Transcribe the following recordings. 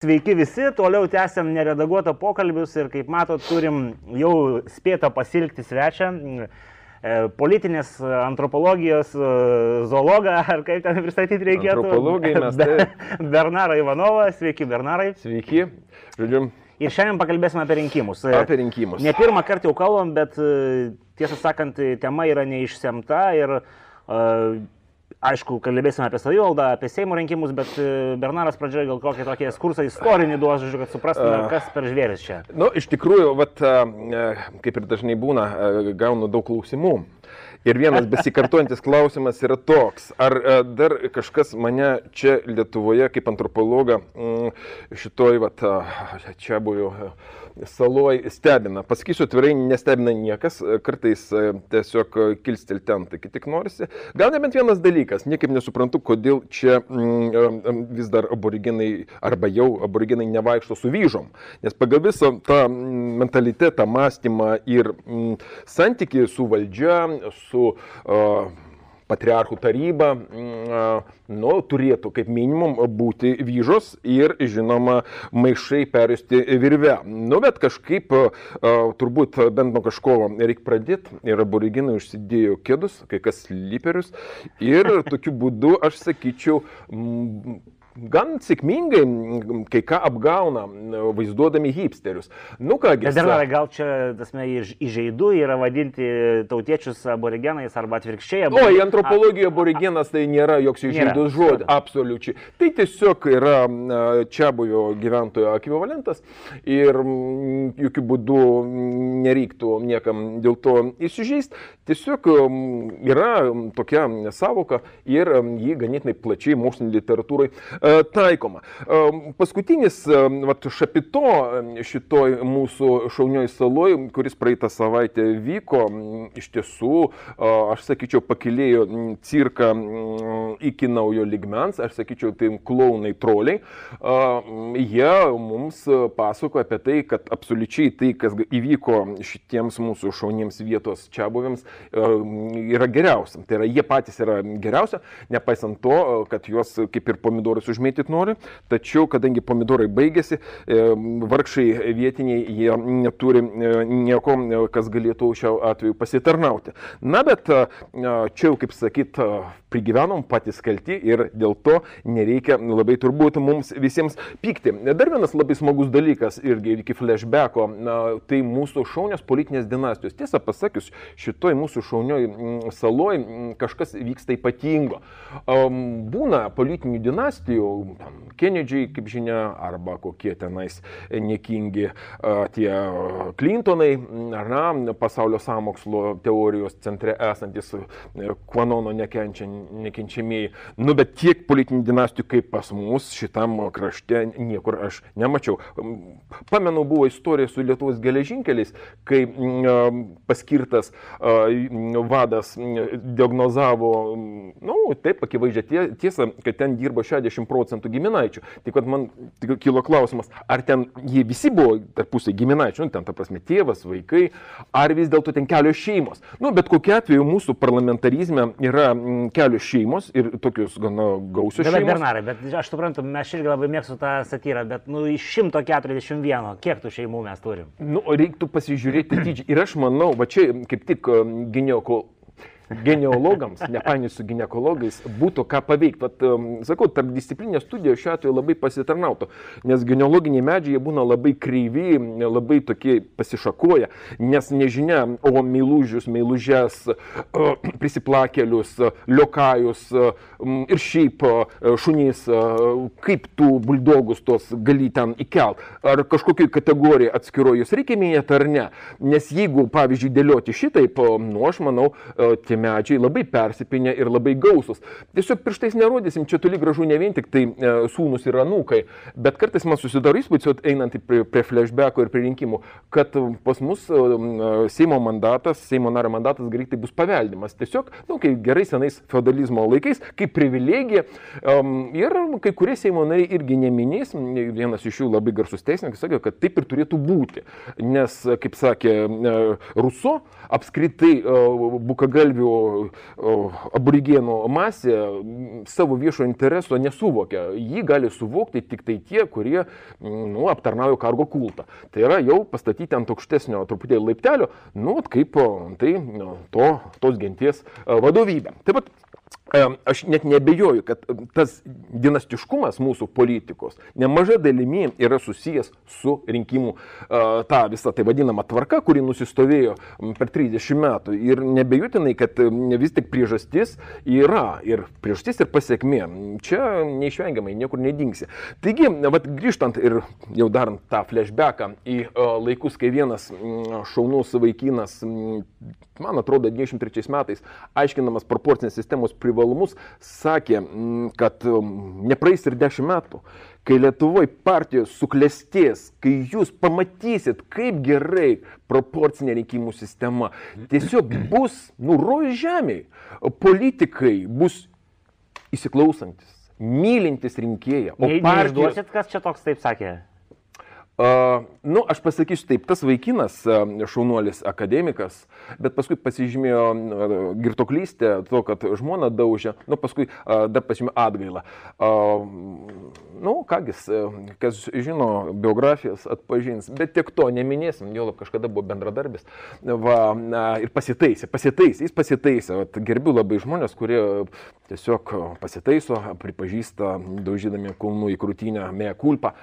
Sveiki visi, toliau tęsiam neredaguotą pokalbius ir kaip matot, turim jau spėtą pasilgti svečią, e, politinės antropologijos e, zoologą, ar kaip ten pristatyti reikėtų. Antropologai mes. Tai... Bernarą Ivanovą, sveiki Bernarai. Sveiki, žodžiu. Ir šiandien pakalbėsime apie rinkimus. Apie rinkimus. Ne pirmą kartą jau kalbam, bet e, tiesą sakant, tema yra neišsemta ir uh, Aišku, kalbėsime apie savivaldą, apie Seimo rinkimus, bet e, Bernaras pradžioje gal kokį tokį ekskursą istorinį duos, žodžiu, kad suprastume, kas per žvėris čia. Na, nu, iš tikrųjų, vat, kaip ir dažnai būna, gaunu daug klausimų. Ir vienas besikartojantis klausimas yra toks, ar dar kažkas mane čia Lietuvoje kaip antropologą šitoj, vat, čia buvau saloj stebina. Pasakysiu atvirai, nestebina niekas, kartais e, tiesiog kilstel ten, tai tik norisi. Gal nebent vienas dalykas, niekaip nesuprantu, kodėl čia mm, e, vis dar aboriginai arba jau aboriginai nevaikšto su vyžom. Nes pagal visą tą mentalitetą, mąstymą ir mm, santykiai su valdžia, su uh, patriarchų taryba mm, nu, turėtų kaip minimum būti vyžos ir, žinoma, maišai peristi virve. Nu, bet kažkaip turbūt bent nuo kažko reikia pradėti ir aboriginai užsidėjo kėdus, kai kas lyperius ir tokiu būdu, aš sakyčiau, gan sėkmingai kai ką apgauna, vaizduodami hipsterius. Nu kągi. Bet dar gal čia, tasme, įžeidu yra vadinti tautiečius aborigenais arba atvirkščiai. O, į antropologiją aborigenas tai nėra joks įžeidus žodis. Absoliučiai. Tai tiesiog yra čia buvio gyventojo ekvivalentas ir jokių būdų nereiktų niekam dėl to įsižeisti. Tiesiog yra tokia savoka ir jį ganėtinai plačiai mokslinė literatūrai taikoma. Paskutinis vat, šapito šitoj mūsų šaunioj saloj, kuris praeitą savaitę vyko, iš tiesų, aš sakyčiau, pakilėjo cirką iki naujo ligmens, aš sakyčiau, tai klaunai troliai. Jie mums pasako apie tai, kad absoliučiai tai, kas įvyko šitiems mūsų šauniems vietos čia buvėms, yra geriausia. Tai yra, jie patys yra geriausia, nepaisant to, kad juos kaip ir pomidorus užmėtyti nori, tačiau kadangi pomidorai baigėsi, e, vargšai vietiniai jie neturi e, nieko, e, kas galėtų šiuo atveju pasitarnauti. Na bet čia jau, kaip sakyt, prigyvenom patys kalti ir dėl to nereikia labai turbūt mums visiems pykti. Dar vienas labai smagus dalykas irgi iki flashbacko, tai mūsų šaunios politinės dinastijos. Tiesą pasakius, šitoj mūsų šaunioj saloj kažkas vyksta ypatingo. Būna politinių dinastijų, jau Kennedžiai, kaip žinia, arba kokie tenais niekingi tie Clintonai, ar na, pasaulio samokslo teorijos centre esantis Kvanono nekenčiamieji. Nu, bet tiek politinių dinastijų kaip pas mus šitam krašte niekur aš nemačiau. Pamenu, buvo istorija su Lietuvos geležinkeliais, kai paskirtas vadas diagnozavo, na, nu, taip, akivaizdžiai tiesa, kad ten dirbo 60 procentų giminaičių. Tik kad man tik kilo klausimas, ar ten jie visi buvo tarpusai giminaičių, nu, ten ta prasme tėvas, vaikai, ar vis dėlto ten kelios šeimos. Nu, bet kokiu atveju mūsų parlamentarizme yra mm, kelios šeimos ir tokius gana gausios šeimos. Bet Bernarai, bet aš suprantu, mes irgi labai mėgstu tą satyrą, bet nu, iš 141, kiek tų šeimų mes turim? Nu, reiktų pasižiūrėti dydžiai. Ir aš manau, va čia kaip tik mm, gynėjau genealogams, nepainiosiu su gynekologais, būtų ką paveikti. Vat, sakau, tarp disciplinės studijos šiuo atveju labai pasitarnautų, nes genealoginiai medžiai būna labai kreivi, labai tokie pasišakoja, nes nežinia, o meilužius, meilužės, prisiplakelius, liokajus ir šiaip šunys, kaip tu buldogus tos gali ten įkelt, ar kažkokiai kategorijai atskirojus reikia minėti ar ne. Nes jeigu, pavyzdžiui, dėlioti šitaip, nu aš manau, tie medžiai labai persipinę ir labai gausus. Tiesiog pirštais nerodysim, čia toli gražu ne vien tik tai e, sūnus ir anūkai, bet kartais man susidaro įspūdis, einant prie, prie flashbacko ir prie rinkimų, kad pas mus e, e, Seimo mandatas, Seimo nario mandatas greitai bus paveldimas. Tiesiog, na, nu, kai gerai senais feudalizmo laikais, kaip privilegija. Um, ir kai kurie Seimo nariai irgi neminės, vienas iš jų labai garsus teisininkas sakė, kad taip ir turėtų būti. Nes, kaip sakė Ruso, apskritai bukagalvių aborigenų masė savo viešo intereso nesuvokia. Jį gali suvokti tik tai tie, kurie nu, aptarnauja kargo kultą. Tai yra jau pastatyti ant aukštesnio truputėlį laiptelio, nu, kaip tai nu, to, tos genties vadovybė. Taip pat Aš net nebejoju, kad tas dinastiškumas mūsų politikos nemažai dalimi yra susijęs su rinkimų ta visa tai vadinama tvarka, kuri nusistovėjo per 30 metų. Ir nebejotinai, kad vis tik priežastis yra ir priežastis ir pasiekmė. Čia neišvengiamai niekur nedingsi. Taigi, vat, grįžtant ir jau darant tą flashbacką į laikus, kai vienas šaunus vaikinas man atrodo, 93 metais, aiškinamas proporcinės sistemos privalumus, sakė, mm, kad mm, nepraeis ir 10 metų, kai Lietuvoje partijos suklestės, kai jūs pamatysit, kaip gerai proporcinė rinkimų sistema tiesiog bus nurojus žemiai, politikai bus įsiklausantis, mylintis rinkėją. O partijos... Neišduosit, kas čia toks taip sakė? Uh, nu, aš pasakysiu taip, tas vaikinas, šaunuolis akademikas, bet paskui pasižymėjo uh, girtoklystę, to, kad žmona daužė, nu, paskui uh, dar pasižymėjo atgailą. Nu, kągis, kas žino biografijas, atpažins, bet tiek to neminėsim, jo kažkada buvo bendradarbis. Va, ir pasitaisė, pasitaisė, jis pasitaisė. Vat, gerbiu labai žmonės, kurie tiesiog pasitaiso, pripažįsta, daužydami kulnų į krūtinę, mėja kulpą.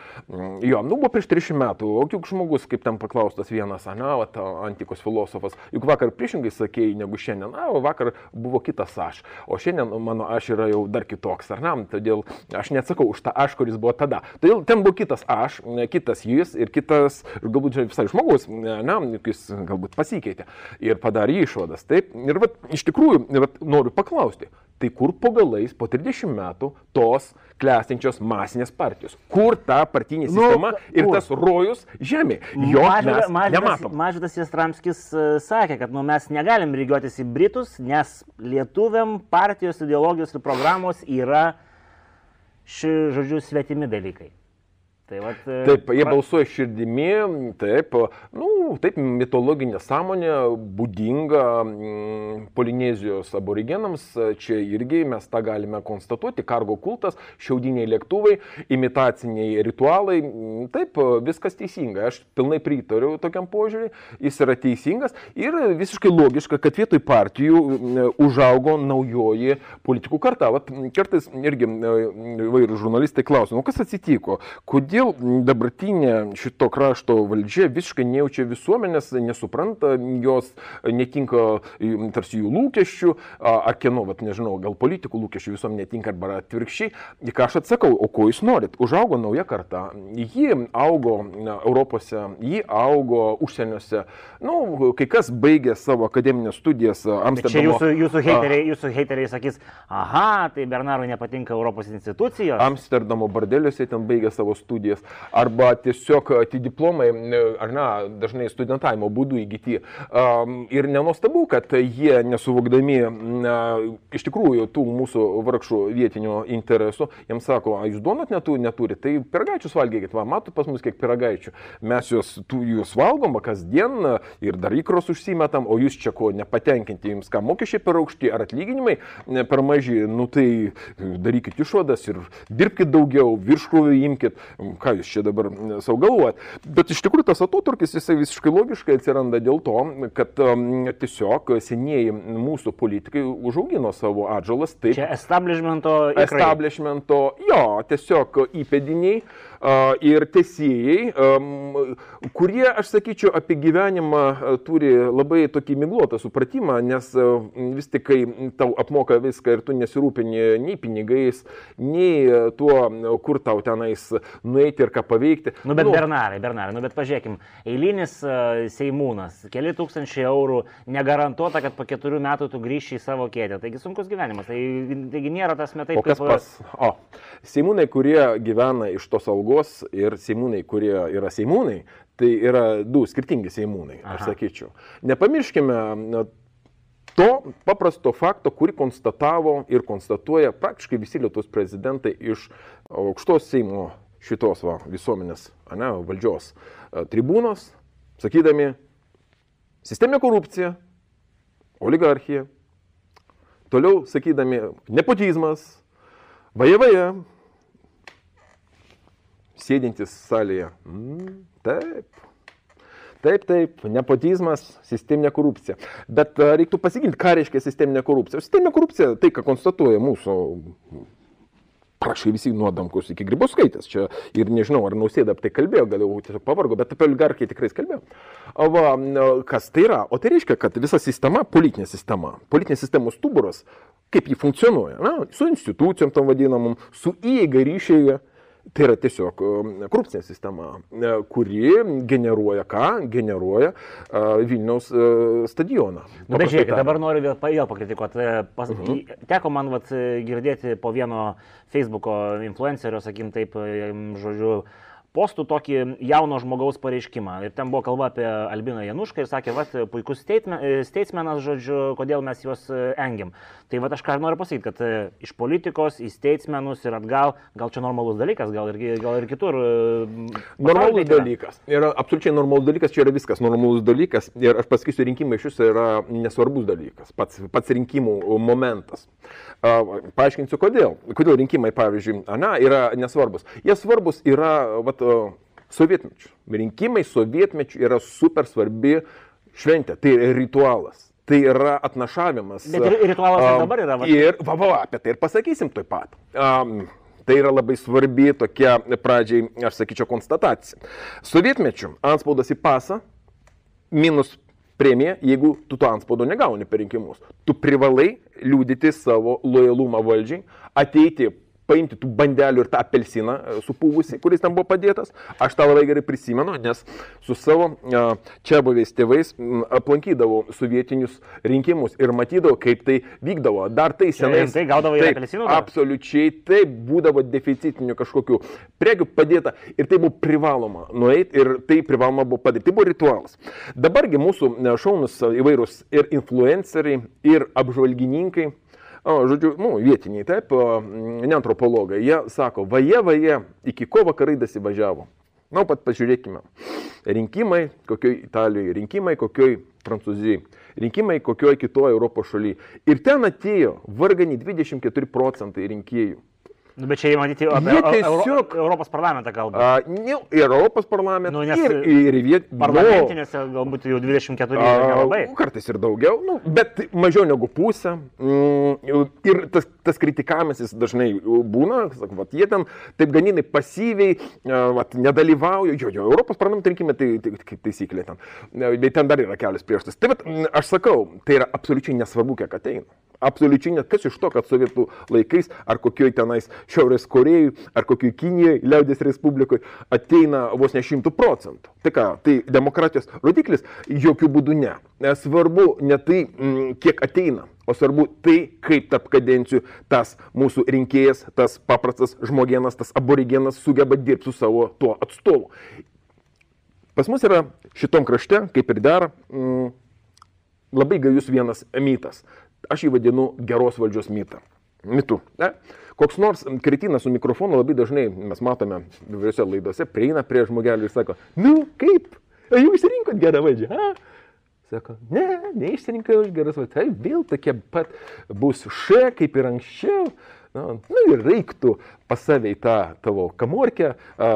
Jo, nu, buvo prieš 300 30 metų, o juk žmogus, kaip ten paklaustas vienas, ne, va, antikos filosofas, juk vakar priešingai sakėjai negu šiandien, na, o vakar buvo kitas aš, o šiandien mano aš yra jau dar kitoks, ar ne, todėl aš neatsakau už tą aš, kuris buvo tada. Todėl ten buvo kitas aš, kitas jis ir kitas, ir galbūt visai žmogus, ne, jis galbūt pasikeitė ir padarė išvadas. Taip, ir va, iš tikrųjų, va, noriu paklausti, tai kur po galais, po 30 metų tos klestinčios masinės partijos? Kur ta partinė nu, sistema nu, ir tas rojus žemė? Jo Mažvydas, Mažvydas, Mažvydas Jastramskis uh, sakė, kad nu, mes negalim lygiuotis į Britus, nes lietuviam partijos ideologijos ir programos yra ši, žodžiu, svetimi dalykai. Tai vat, e, taip, jie balsuoja širdimi, taip, nu, taip, mitologinė sąmonė būdinga mm, Polinezijos aborigenams, čia irgi mes tą galime konstatuoti, kargo kultas, šiaudiniai lėktuvai, imitaciniai ritualai, mm, taip, viskas teisinga, aš pilnai pritariu tokiam požiūriui, jis yra teisingas ir visiškai logiška, kad vietoj partijų mm, užaugo naujoji politikų karta. Vat, kartais irgi vairūs žurnalistai klausia, nu kas atsitiko, kodėl dabartinė šito krašto valdžia visiškai nejaučia visuomenės, nesupranta jos, netinka tarsi jų lūkesčių, ar kieno, vat, nežinau, gal politikų lūkesčių visuomenė netinka arba atvirkščiai. Ką aš atsakau, o ko jūs norit? Užaugo nauja karta, ji augo Europose, ji augo užsieniuose. Na, nu, kai kas baigė savo akademinės studijas Amsterdame. Čia jūsų, jūsų, heiteriai, jūsų heiteriai sakys, aha, tai Bernarui nepatinka Europos institucijos. Amsterdamo bardeliuose ten baigė savo studijas arba tiesiog tie diplomai, ar ne, dažnai studentavimo būdų įgyti. Ir nenuostabu, kad jie nesuvokdami iš tikrųjų tų mūsų vargšų vietinių interesų, jiems sako, a jūs duonat netu, neturite, tai piragaičius valgykit, va, matot pas mus kiek piragaičių. Mes juos, tų, jūs valgom kasdien ir dar įkros užsimetam, o jūs čia ko nepatenkinti, jums ką mokesčiai per aukšti ar atlyginimai per maži, nu tai darykit išvadas ir dirbkite daugiau, virškrūvį imkite, ką jūs čia dabar savo galvojat. Bet iš tikrųjų tas atotrukis jisai visiškai logiškai atsiranda dėl to, kad um, tiesiog senieji mūsų politikai užaugino savo atžalas taip. Čia establishmento. Establishmento, jo, tiesiog įpėdiniai ir tesėjai, kurie, aš sakyčiau, apie gyvenimą turi labai tokį migluotą supratimą, nes vis tik, kai tau apmoka viską ir tu nesirūpini nei pinigais, nei tuo, kur tau tenais nueiti ir ką paveikti. Nu, bet nu, Bernarai, Bernarai, nu, bet pažiūrėkim, eilinis Seimūnas, keli tūkstančiai eurų, negarantuota, kad po keturių metų tu grįši į savo kėdę. Taigi sunkus gyvenimas, tai, taigi nėra tas metai. O kas pas? O, Seimūnai, kurie gyvena iš tos algos, apsaugos ir seimūnai, kurie yra seimūnai, tai yra du skirtingi seimūnai, Aha. aš sakyčiau. Nepamirškime to paprasto fakto, kurį konstatavo ir konstatuoja praktiškai visi Lietuvos prezidentai iš aukštos Seimo šitos va, visuomenės, ne, valdžios e, tribūnos, sakydami, sisteminė korupcija, oligarchija, toliau sakydami nepotizmas, vaja vaja, sėdintis salėje. Mm, taip. Taip, taip, nepotizmas, sisteminė korupcija. Bet reiktų pasigilinti, ką reiškia sisteminė korupcija. Sisteminė korupcija tai, ką konstatuoja mūsų prašai visi nuodamkus iki grybauskaitės. Čia ir nežinau, ar nausėda apie tai kalbėjo, gal jau tiesiog pavargo, bet apie oligarkiją tikrai kalbėjo. Va, kas tai yra? O tai reiškia, kad visa sistema, politinė sistema, politinės sistemos stuburas, kaip ji funkcionuoja, na, su institucijom tam vadinamom, su įeiga ryšiai Tai yra tiesiog um, korupcinė sistema, e, kuri generuoja ką? Generuoja uh, Vilniaus uh, stadioną. Na, nu, bet žiūrėk, dabar noriu vėl, vėl pakritikuoti. Pas, uh mhm. -huh. Teko man vat, girdėti po vieno Facebook'o influencerio, sakim taip, žodžiu, postų tokį jauno žmogaus pareiškimą. Ir ten buvo kalba apie Albiną Janušką ir sakė, va, puikus statesmenas, žodžiu, kodėl mes juos e, engiam. Tai va, aš ką noriu pasakyti, kad e, iš politikos į statesmenus ir atgal, gal čia normalus dalykas, gal ir, gal ir kitur. E, normalus dalykas. Yra absoliučiai normalus dalykas, čia yra viskas normalus dalykas. Ir aš pasakysiu, rinkimai iš jūsų yra nesvarbus dalykas, pats, pats rinkimų momentas. Paaiškinsiu, kodėl. Kodėl rinkimai, pavyzdžiui, na, yra nesvarbus. Jie svarbus yra vat, sovietmečių. Rinkimai sovietmečių yra super svarbi šventė, tai ritualas. Tai yra atnašavimas. Bet ir ritualas um, dabar yra. Vat. Ir, va, va, apie tai ir pasakysim taip pat. Um, Tai yra labai svarbi tokia pradžiai, aš sakyčiau, konstatacija. Sovietmečių anspaudas į pasą minus premiją, jeigu tu to anspaudo negauni per rinkimus. Tu privalai liūdyti savo lojalumą valdžiai, ateiti paimti tų bandelių ir tą apelsiną e, supūvusi, kuris ten buvo padėtas. Aš tą labai gerai prisimenu, nes su savo čia buvęs tėvais aplankydavau sovietinius rinkimus ir matydavau, kaip tai vykdavo. Dar tai senai. Tai gaudavo ir apelsinų? Absoliučiai taip, būdavo deficitinių kažkokių prekių padėta ir tai buvo privaloma nueiti ir tai privaloma buvo padaryti. Tai buvo ritualas. Dabargi mūsų šaunus įvairūs ir influenceriai, ir apžvalgininkai o, žodžiu, nu, vietiniai, taip, ne antropologai, jie sako, vaje, vaje, iki ko vakarai dasivažiavo. Na, pat pažiūrėkime. Rinkimai kokioj Italijoje, rinkimai kokioj Prancūzijoje, rinkimai kokioj kitoje Europos šalyje. Ir ten atėjo vargani 24 procentai rinkėjų. Nu, bet čia matyti apie tiesiog, Euro, Europos parlamentą kalba. A, ne, Europos parlamentą. Nu, ir, ir viet, parlamentinėse nu, galbūt jau 24 nelabai. Kartais ir daugiau, nu, bet mažiau negu pusę. Mm, ir tas, tas kritikavimas jis dažnai būna, sak, vat, jie ten taip ganinai pasyviai vat, nedalyvauja. Jo, jo, Europos parlamento rinkimai tai, tai kaip taisyklė ten. Bet ten dar yra kelios priežastis. Tai vat, aš sakau, tai yra absoliučiai nesvarbu, kiek ateina. Absoliučiai net kas iš to, kad sovietų laikais ar kokioj tenais Šiaurės Korejai ar kokioj Kinijai, Liaudės Respublikoje ateina vos ne šimtų procentų. Tai ką, tai demokratijos rodiklis? Jokių būdų ne. Svarbu ne tai, kiek ateina, o svarbu tai, kaip tarp kadencijų tas mūsų rinkėjas, tas paprastas žmogienas, tas aborigenas sugeba dirbti su savo tuo atstovu. Pas mus yra šitom krašte, kaip ir dera, mm, labai gajus vienas mitas. Aš jį vadinu geros valdžios mitą. Mitu. Ne? Koks nors kretinas su mikrofonu labai dažnai mes matome įvairiose laidose, prieina prie žmogelio ir sako, nu kaip, jūs išsirinkot gerą valdžią. A? Sako, ne, neišsirinkai už geras valdžias, tai vėl tokie pat bus še kaip ir anksčiau. Na, nu ir reiktų pas save į tą tavo kamorkę, a,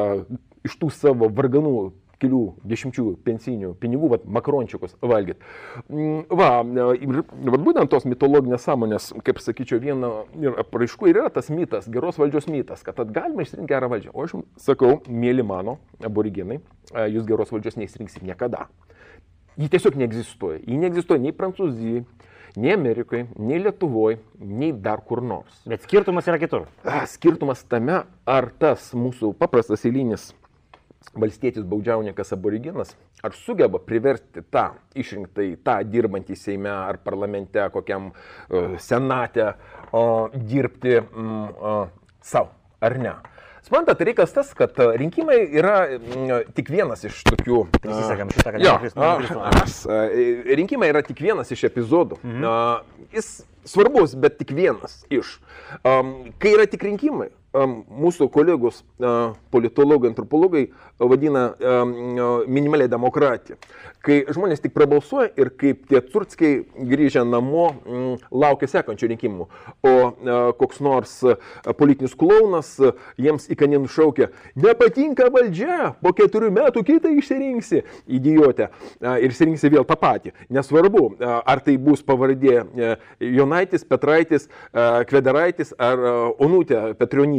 iš tų savo varganų kelių dešimčių pensinių pinigų, va, makrončiukus valgyti. Mm, va, ir va, būtent tos mitologinės sąmonės, kaip sakyčiau, viena ir apraiškų yra tas mitas, geros valdžios mitas, kad galima išsirinkti gerą valdžią. O aš sakau, mėly mano aboriginai, jūs geros valdžios neįsirinksit niekada. Ji tiesiog neegzistuoja. Ji neegzistuoja nei Prancūzijoje, nei Amerikoje, nei Lietuvoje, nei dar kur nors. Bet skirtumas yra kitur. Skirtumas tame, ar tas mūsų paprastas eilinis valstietis baudžiauninkas aboriginas, ar sugeba priversti tą išrinktą tą dirbantį Seime ar parlamente, kokiam uh, senate uh, dirbti um, uh, savo, ar ne? Suprantat, tai reikalas tas, kad rinkimai yra m, tik vienas iš tokių... Prisisakėm šitą, kad... Aš, rinkimai yra tik vienas iš epizodų. Mhm. Uh, jis svarbus, bet tik vienas iš. Um, kai yra tik rinkimai, mūsų kolegos politologai, antropologai vadina minimaliai demokratiją. Kai žmonės tik prabalsuoja ir kaip tie turskiai grįžę namo laukia sekančių rinkimų, o koks nors politinis klaunas jiems į kaninų šaukia, nepatinka valdžia, po keturių metų kitą išsirinksi, idiotė, ir išsirinksi vėl tą patį. Nesvarbu, ar tai bus pavardė Jonaitis, Petraitis, Kvedaraitis ar Onutė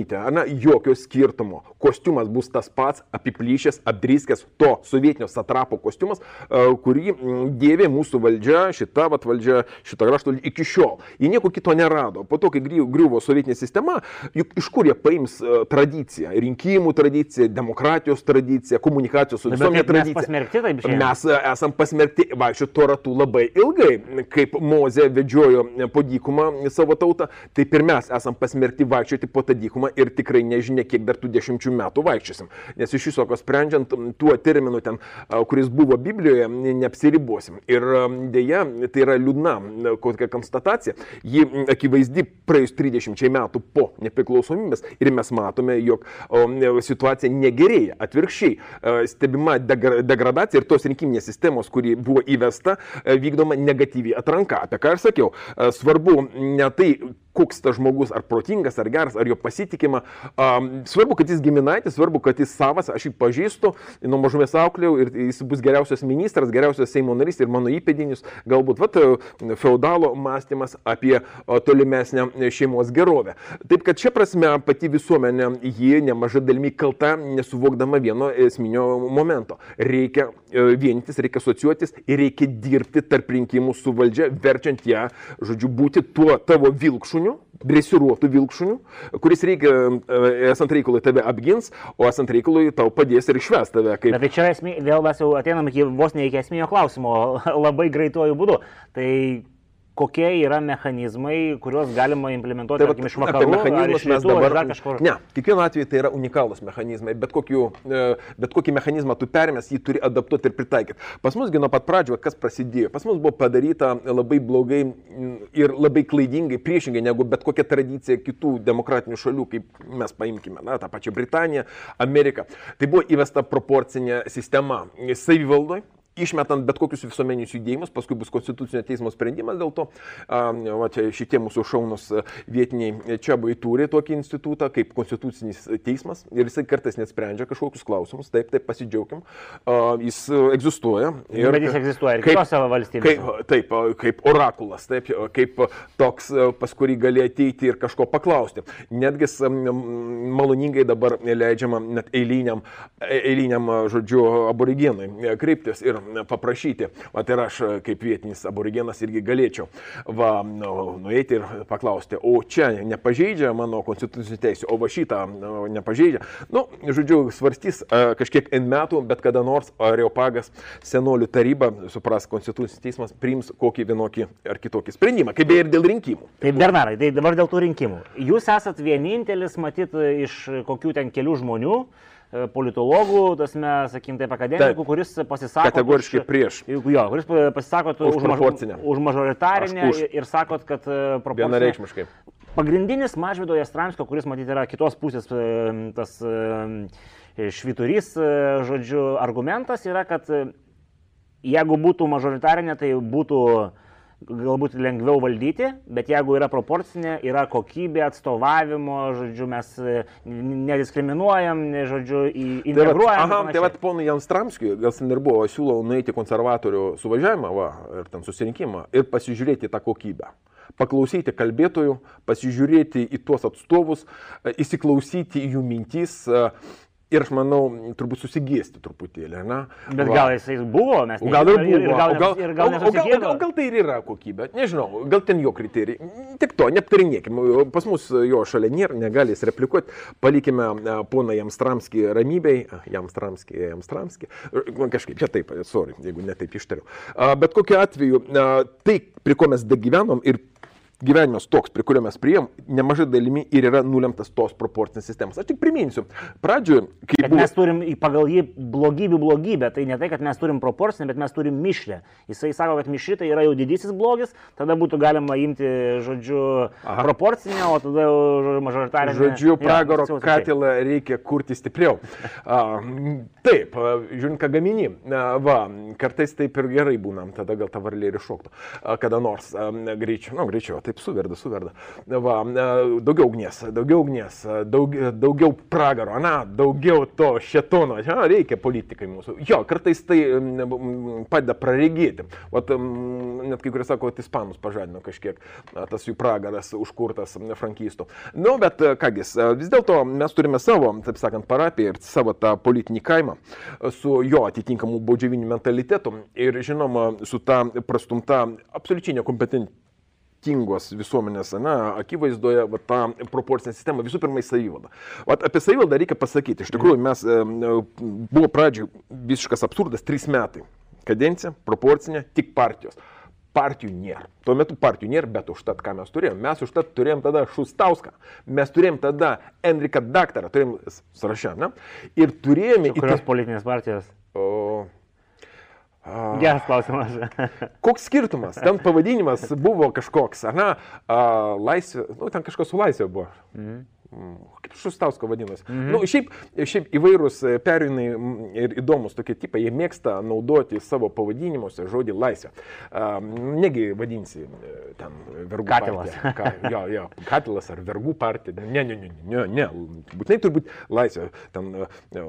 Petrionytė. Na, jokio skirtumo. Kostiumas bus tas pats, apiplyšęs, apdryskęs to sovietinio satrapo kostiumas, kurį dėvė mūsų valdžia, šita vat, valdžia, šita krašto iki šiol. Jie nieko kito nerado. Po to, kai griuvo sovietinė sistema, juk iš kur jie paims tradiciją? Rinkimų tradiciją, demokratijos tradiciją, komunikacijos su visuomenė tradiciją. Mes pasmerkti taip šiandien. Mes esam pasmerkti vaikščioti tuo ratu labai ilgai, kaip Mozė vedžiojo po dykumą savo tautą, taip ir mes esam pasmerkti vaikščioti po tą dykumą ir tikrai nežinia, kiek dar tų dešimčių metų vaikščiosim. Nes iš viso, ko sprendžiant tuo terminu ten, kuris buvo Biblijoje, neapsiribosim. Ir dėja, tai yra liūdna kokia konstatacija. Ji akivaizdi praėjus 30 metų po nepriklausomybės ir mes matome, jog situacija negerėja. Atvirkščiai, stebima degradacija ir tos rinkiminės sistemos, kuri buvo įvesta, vykdoma negatyvi atranka. Apie ką aš sakiau, svarbu ne tai, koks tas žmogus, ar protingas, ar geras, ar jo pasitikima. Um, svarbu, kad jis giminaitis, svarbu, kad jis savas, aš jį pažįstu, nuo mažumės auklėjau ir jis bus geriausias ministras, geriausias Seimo narys ir mano įpėdinis, galbūt vat, feudalo mąstymas apie tolimesnę šeimos gerovę. Taip kad čia prasme pati visuomenė ji nemaža dalimi kalta, nesuvokdama vieno esminio momento. Reikia vienytis, reikia asociuotis ir reikia dirbti tarp rinkimų su valdžia, verčiant ją, žodžiu, būti tuo tavo vilkšuniu, dresiruotų vilkšunių, kuris reikia, esant reikalui tave apgins, o esant reikalui tau padės ir išves tave. Kaip... Bet tai čia esmė, vėl mes jau ateinam iki vos ne iki esminio klausimo labai greituoju būdu. Tai kokie yra mechanizmai, kuriuos galima implementuoti, tai, tarkim, iš vakarų, mechanizmus mes dabar kažkur. Ne, kiekvienu atveju tai yra unikalūs mechanizmai, bet, kokiu, e, bet kokį mechanizmą tu permės, jį turi adaptuoti ir pritaikyti. Pas mus, nuo pat pradžio, kas prasidėjo, pas mus buvo padaryta labai blogai ir labai klaidingai, priešingai negu bet kokia tradicija kitų demokratinių šalių, kaip mes paimkime, na, tą pačią Britaniją, Ameriką. Tai buvo įvesta proporcinė sistema savivaldoje išmetant bet kokius visuomeninius judėjimus, paskui bus konstitucinio teismo sprendimas, dėl to va, šitie mūsų šaunus vietiniai čia buvai turi tokį institutą kaip konstitucinis teismas ir jisai kartais net sprendžia kažkokius klausimus, taip, taip pasidžiaugim, jis egzistuoja. Ir, Bet jis egzistuoja ir kitose valstybėse. Kaip, taip, kaip orakulas, taip, kaip toks, pas kurį gali ateiti ir kažko paklausti. Netgi maloningai dabar leidžiama net eiliniam, eiliniam žodžiu, aborigenui kreiptis ir paprašyti, o tai aš kaip vietinis aborigenas irgi galėčiau va, nu, nueiti ir paklausti, o čia nepažeidžia mano konstitucinių teisų, o va šitą nu, nepažeidžia. Nu, žodžiu, svarstys kažkiek N metų, bet kada nors Areopagas senolių taryba, supras, konstitucinis teismas priims kokį vienokį ar kitokį sprendimą, kaip beje ir dėl rinkimų. Taip, Bernarai, tai dabar dėl tų rinkimų. Jūs esat vienintelis, matyt, iš kokių ten kelių žmonių, politologų, tasme, sakykim, taip, akademikų, taip, kuris pasisako. Kategoriškai už, prieš. Jo, kuris pasisako už, už, maž, už mažoritarinę už. ir sakot, kad proporcinė. Vienareikšmiškai. Pagrindinis Mažvido Jastramskio, kuris, matyt, yra kitos pusės tas šviturys, žodžiu, argumentas yra, kad jeigu būtų mažoritarinė, tai būtų galbūt lengviau valdyti, bet jeigu yra proporcinė, yra kokybė atstovavimo, žodžiu, mes e, nediskriminuojam, žodžiu, integruojam. Tai aha, tai vad ponui Janstramskiui, gal ten ir buvo, siūlau nueiti konservatorių suvažiavimą va, ir ten susirinkimą ir pasižiūrėti tą kokybę paklausyti kalbėtojų, pasižiūrėti į tuos atstovus, e, įsiklausyti į jų mintys, e, Ir aš manau, turbūt susigėsti truputėlį, ne? Bet Va. gal jisai buvo, mes nežinome. Gal ir buvo. Ir gal, ir gal, ir gal, o, gal, gal, gal tai ir yra kokybė, nežinau, gal ten jo kriterijai. Tik to, neaptarinėkim. Pas mus jo šalia nėra, negali jis replikuoti. Palikime poną Jamstramskį ramybei. Jamstramskį, Jamstramskį. Kažkaip čia taip, sorry, jeigu netaip ištariu. Bet kokiu atveju, tai, prie ko mes dagyvenom ir gyvenimas toks, prie kurio mes prieėm, nemažai dalimi ir yra nulemtas tos proporcinės sistemos. Aš tik priminsiu, pradžioje, kai... Kad buvo... mes turim pagal jį blogybių blogybę, tai ne tai, kad mes turim proporcinę, bet mes turim mišrę. Jisai sako, kad mišri tai yra jau didysis blogis, tada būtų galima imti, žodžiu, Aha. proporcinę, o tada jau mažoritarinę. Žodžiu, pragaro ja, katilą reikia kurti stipriau. A, taip, žiūrint, ką gamini, va, kartais taip ir gerai būnam, tada gal ta varlė ir iššoktų, kada nors greičiau, nu, greičiau, taip suverda, suverda. Va, daugiau ugnies, daugiau ugnies, daug, daugiau pragaro, na, daugiau to šetono, ja, reikia politikai mūsų. Jo, kartais tai padeda praregėti. Vat, net kai kurie sako, kad ispanus pažadino kažkiek tas jų pragaras užkurtas frankistų. Nu, bet kągi, vis dėlto mes turime savo, taip sakant, parapiją ir savo tą politinį kaimą su jo atitinkamu baudžiaviniu mentalitetu ir žinoma su ta prastumta absoliučiai nekompetentinga skirtingos visuomenės na, akivaizdoje va, tą proporcinę sistemą, visų pirma į savivaldą. Va, apie savivaldą reikia pasakyti, iš tikrųjų mes buvo pradžioje visiškas absurdas, trys metai. Kadencija, proporcinė, tik partijos partijų nėra. Tuo metu partijų nėra, bet užtat ką mes turėjom? Mes užtat turėjom tada Šustauską, mes turėjom tada Enriką Daktarą, turėjom sąrašę, ne? Ir turėjome... Kurios politinės partijos? O, Geras klausimas. Koks skirtumas? Ten pavadinimas buvo kažkoks, ar ne? Laisvė, nu, ten kažkas su laisvė buvo. Mhm. Kaip Šustausko vadinasi. Mhm. Nu, šiaip, šiaip įvairūs perinai ir įdomus tokie tipai, jie mėgsta naudoti savo pavadinimuose žodį laisvė. Negi vadinsi ten vergų katilas. Ka, jo, jo, katilas ar vergų partija. Ne, ne, ne, ne, ne. Būtinai turbūt laisvė. Ten e,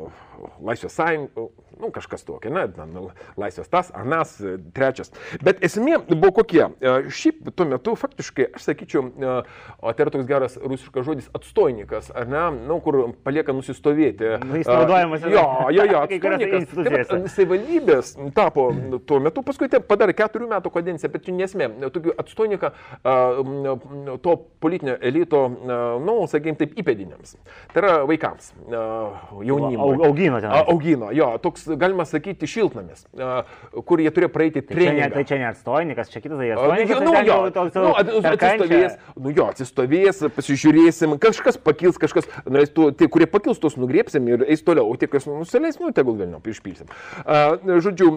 laisvės sąjunga, nu, kažkas tokio, ne, ten, laisvės tas, anas, trečias. Bet esmė buvo kokie. Šiaip tuo metu faktiškai, aš sakyčiau, o tai yra toks geras rusiškas žodis atstojai atstonikas, ar ne, nu, kur palieka nusistovėti. Nu, jis naudojamas. Jo, jo, jo, atstonikas. Savivaldybės tapo tuo metu, paskui tai padarė keturių metų kadenciją, bet čia nesmė, tokių atstoniką to politinio elito, nu, sakykime, taip įpėdiniams. Tai yra vaikams, jaunimui. Augino ten. Augino, jo, toks, galima sakyti, šiltnamis, kur jie turėjo praeiti tai treningą. Tai čia ne atstonikas, čia kitas atstonikas. Nu, jo, nu, atsistovės, nu, jo, atsistovės, pasižiūrėsim, kažkas pakils, kažkas, nu, tu, tie, kurie pakils, tos nugriepsim ir eis toliau, o tie, kas nusileis, nu, tegul vėl išpilsim. Žodžiu,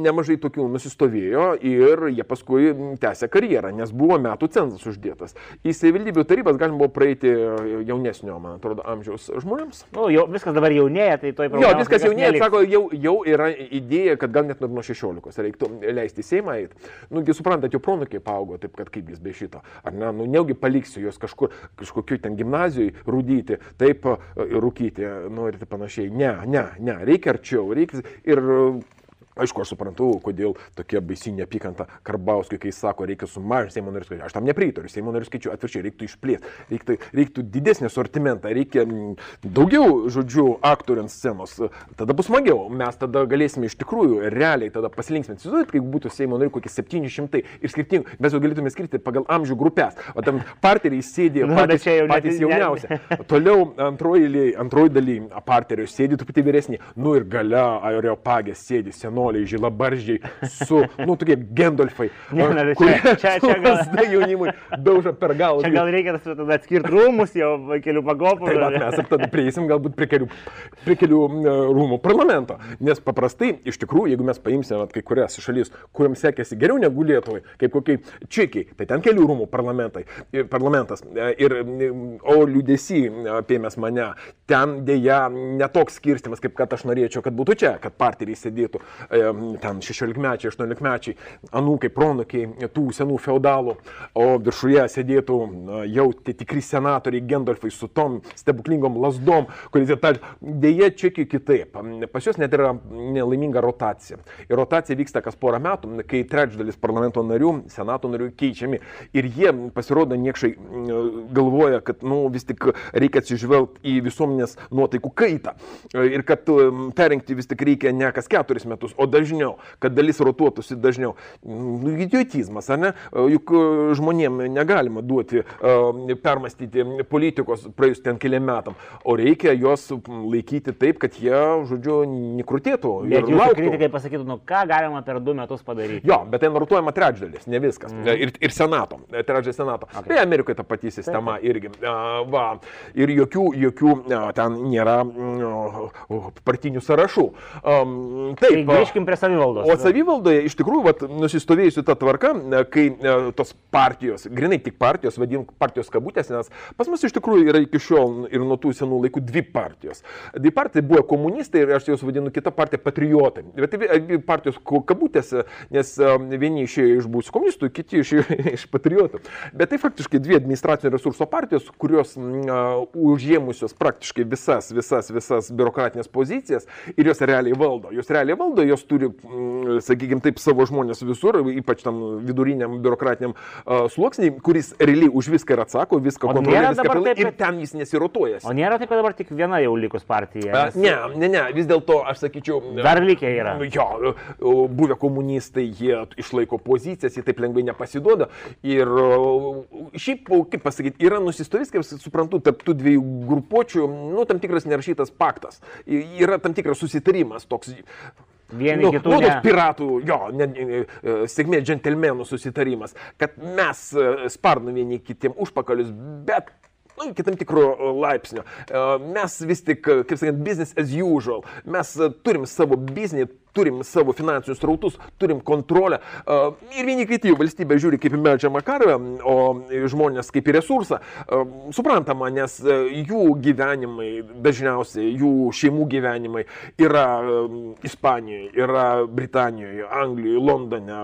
nemažai tokių nusistovėjo ir jie paskui tęsė karjerą, nes buvo metų cenzas uždėtas. Į savivaldybių tarybas galima buvo praeiti jaunesnio, man atrodo, amžiaus žmonėms. Nu, jau, viskas dabar jaunėja, tai toj problema. Jo, viskas jaunėja, sako, jau, jau yra idėja, kad gal net nuo 16 reiktų leisti Seimą eiti. Nugi suprantat, jau pronukiai paaugo, taip kad kaip jis be šito. Ar ne, nu, neugi paliksiu juos kažkur, kažkokiu ten gimnazijui rūdyti, taip rūkyti, norite panašiai. Ne, ne, ne, reikia arčiau, reikia ir Aišku, aš suprantu, kodėl tokia baisi neapykanta Karbauskui, kai sako, reikia sumažinti Seimo narių skaičių. Aš tam nepritariu. Seimo narių skaičių atvirkščiai reiktų išplėsti. Reiktų, reiktų didesnį sortimentą, reikia mm, daugiau, žodžiu, aktorių ant scenos. Tada bus smagiau. Mes tada galėsime iš tikrųjų realiai tada pasilinksminti. Įsivaizduojat, kaip būtų Seimo narių kokie 700 ir skirtingų. Mes jau galėtume skirti pagal amžių grupės. O tam partneriai sėdė nu, patys, jau patys jauniausi. Toliau antroji, antroji daly partnerio sėdė truputį vyresnį. Nu ir gale Areopagė sėdė senoji senoliai, žilabaržiai, su, nu, tokie Gendolfai. Ne, ne, čia, čia, čia gal... jaunimui dauža per galvą. Čia gal reikia tada atskirti rūmus jau kelių pagopų. Tai va, mes tada prieisim galbūt prie kelių, prie kelių rūmų parlamento. Nes paprastai, iš tikrųjų, jeigu mes paimsime kai kurias šalis, kuriuom sekėsi geriau negu Lietuvai, kaip kokiai čekiai, tai ten kelių rūmų parlamentas. E, ir, o liūdėsi apėmės mane, ten dėja netoks skirstimas, kaip kad aš norėčiau, kad būtų čia, kad partneriai sėdėtų ten 16-mečiai, 18-mečiai, anūkai, pronukiai tų senų feudalų, o viršuje sėdėtų jau tie tikri senatoriai Gendolfai su tom stebuklingom lasdom, kuris ir tal, dėje čekiai kitaip. Pas juos net yra nelaiminga rotacija. Ir rotacija vyksta kas porą metų, kai trečdalis parlamento narių, senato narių keičiami. Ir jie pasirodo niekšai galvoja, kad nu, vis tik reikia atsižvelgti į visuomenės visuomenės nuotaikų kaitą. Ir kad perrinkti vis tik reikia ne kas keturis metus, o dažniau, kad dalis rotuotųsi dažniau. Nu, idiotizmas, ar ne? Juk žmonėm negalima duoti permastyti politikos praėjus ten keliam metam, o reikia juos laikyti taip, kad jie, žodžiu, nekrutėtų. Bet jūsų kritikai pasakytų, nu ką galima per du metus padaryti. Jo, bet tai rotuojama trečdalis, ne viskas. Mm. Ir, ir senato, trečdalis senato. Okay. Tai Amerikoje ta pati sistema taip. irgi. Va, ir jokių, jokių ten nėra partinių sąrašų. Taip, tai grįžkim prie savivaldos. O savivaldoje iš tikrųjų vat, nusistovėjusi ta tvarka, kai tos partijos, grinai tik partijos, vadinkim partijos kabutės, nes pas mus iš tikrųjų yra iki šiol ir nuo tų senų laikų dvi partijos. Dvi partijos buvo komunistai ir aš juos vadinu kita partija patriotai. Bet tai dvi partijos kabutėse, nes vieni išėjo iš būsių komunistų, kiti išėjo iš patriotų. Bet tai faktiškai dvi administracinio resurso partijos, kurios uh, užėmusios praktiškai visas, visas, visas biurokratinės pozicijas ir jos realiai valdo. Jos realiai valdo, jos turi, mm, sakykime taip, savo žmonės visur, ypač tam viduriniam biurokratiniam uh, sluoksniai, kuris realiai už viską ir atsako, viską kontroliuoja, pilnai ir ten jis nesirotuoja. O nėra taip, kad dabar tik viena jau likus partija? Nes... Ne, ne, ne, vis dėlto aš sakyčiau. Dar likę yra. Jo, buvę komunistai, jie išlaiko pozicijas, jie taip lengvai nepasiduoda. Ir šiaip, kaip pasakyti, yra nusistovės, kaip suprantu, tarp tų dviejų grupuočių, nu, tam tikras nerašytas paktas. Yra tam tikras susitarimas toks. Vieni nu, kitų. Nu, tos piratų, jo, ne, ne, sėkmė džentelmenų susitarimas, kad mes sparnu vieni kitiem užpakalius, bet nu, iki tam tikro laipsnio. Mes vis tik, kaip sakant, business as usual. Mes turim savo biznį, turim savo finansinius rautus, turim kontrolę. Ir vieni kiti valstybė žiūri kaip į medžiamą karvę, o žmonės kaip į resursą. Suprantama, nes jų gyvenimai, dažniausiai jų šeimų gyvenimai yra Ispanijoje, yra Britanijoje, Anglijoje, Londone,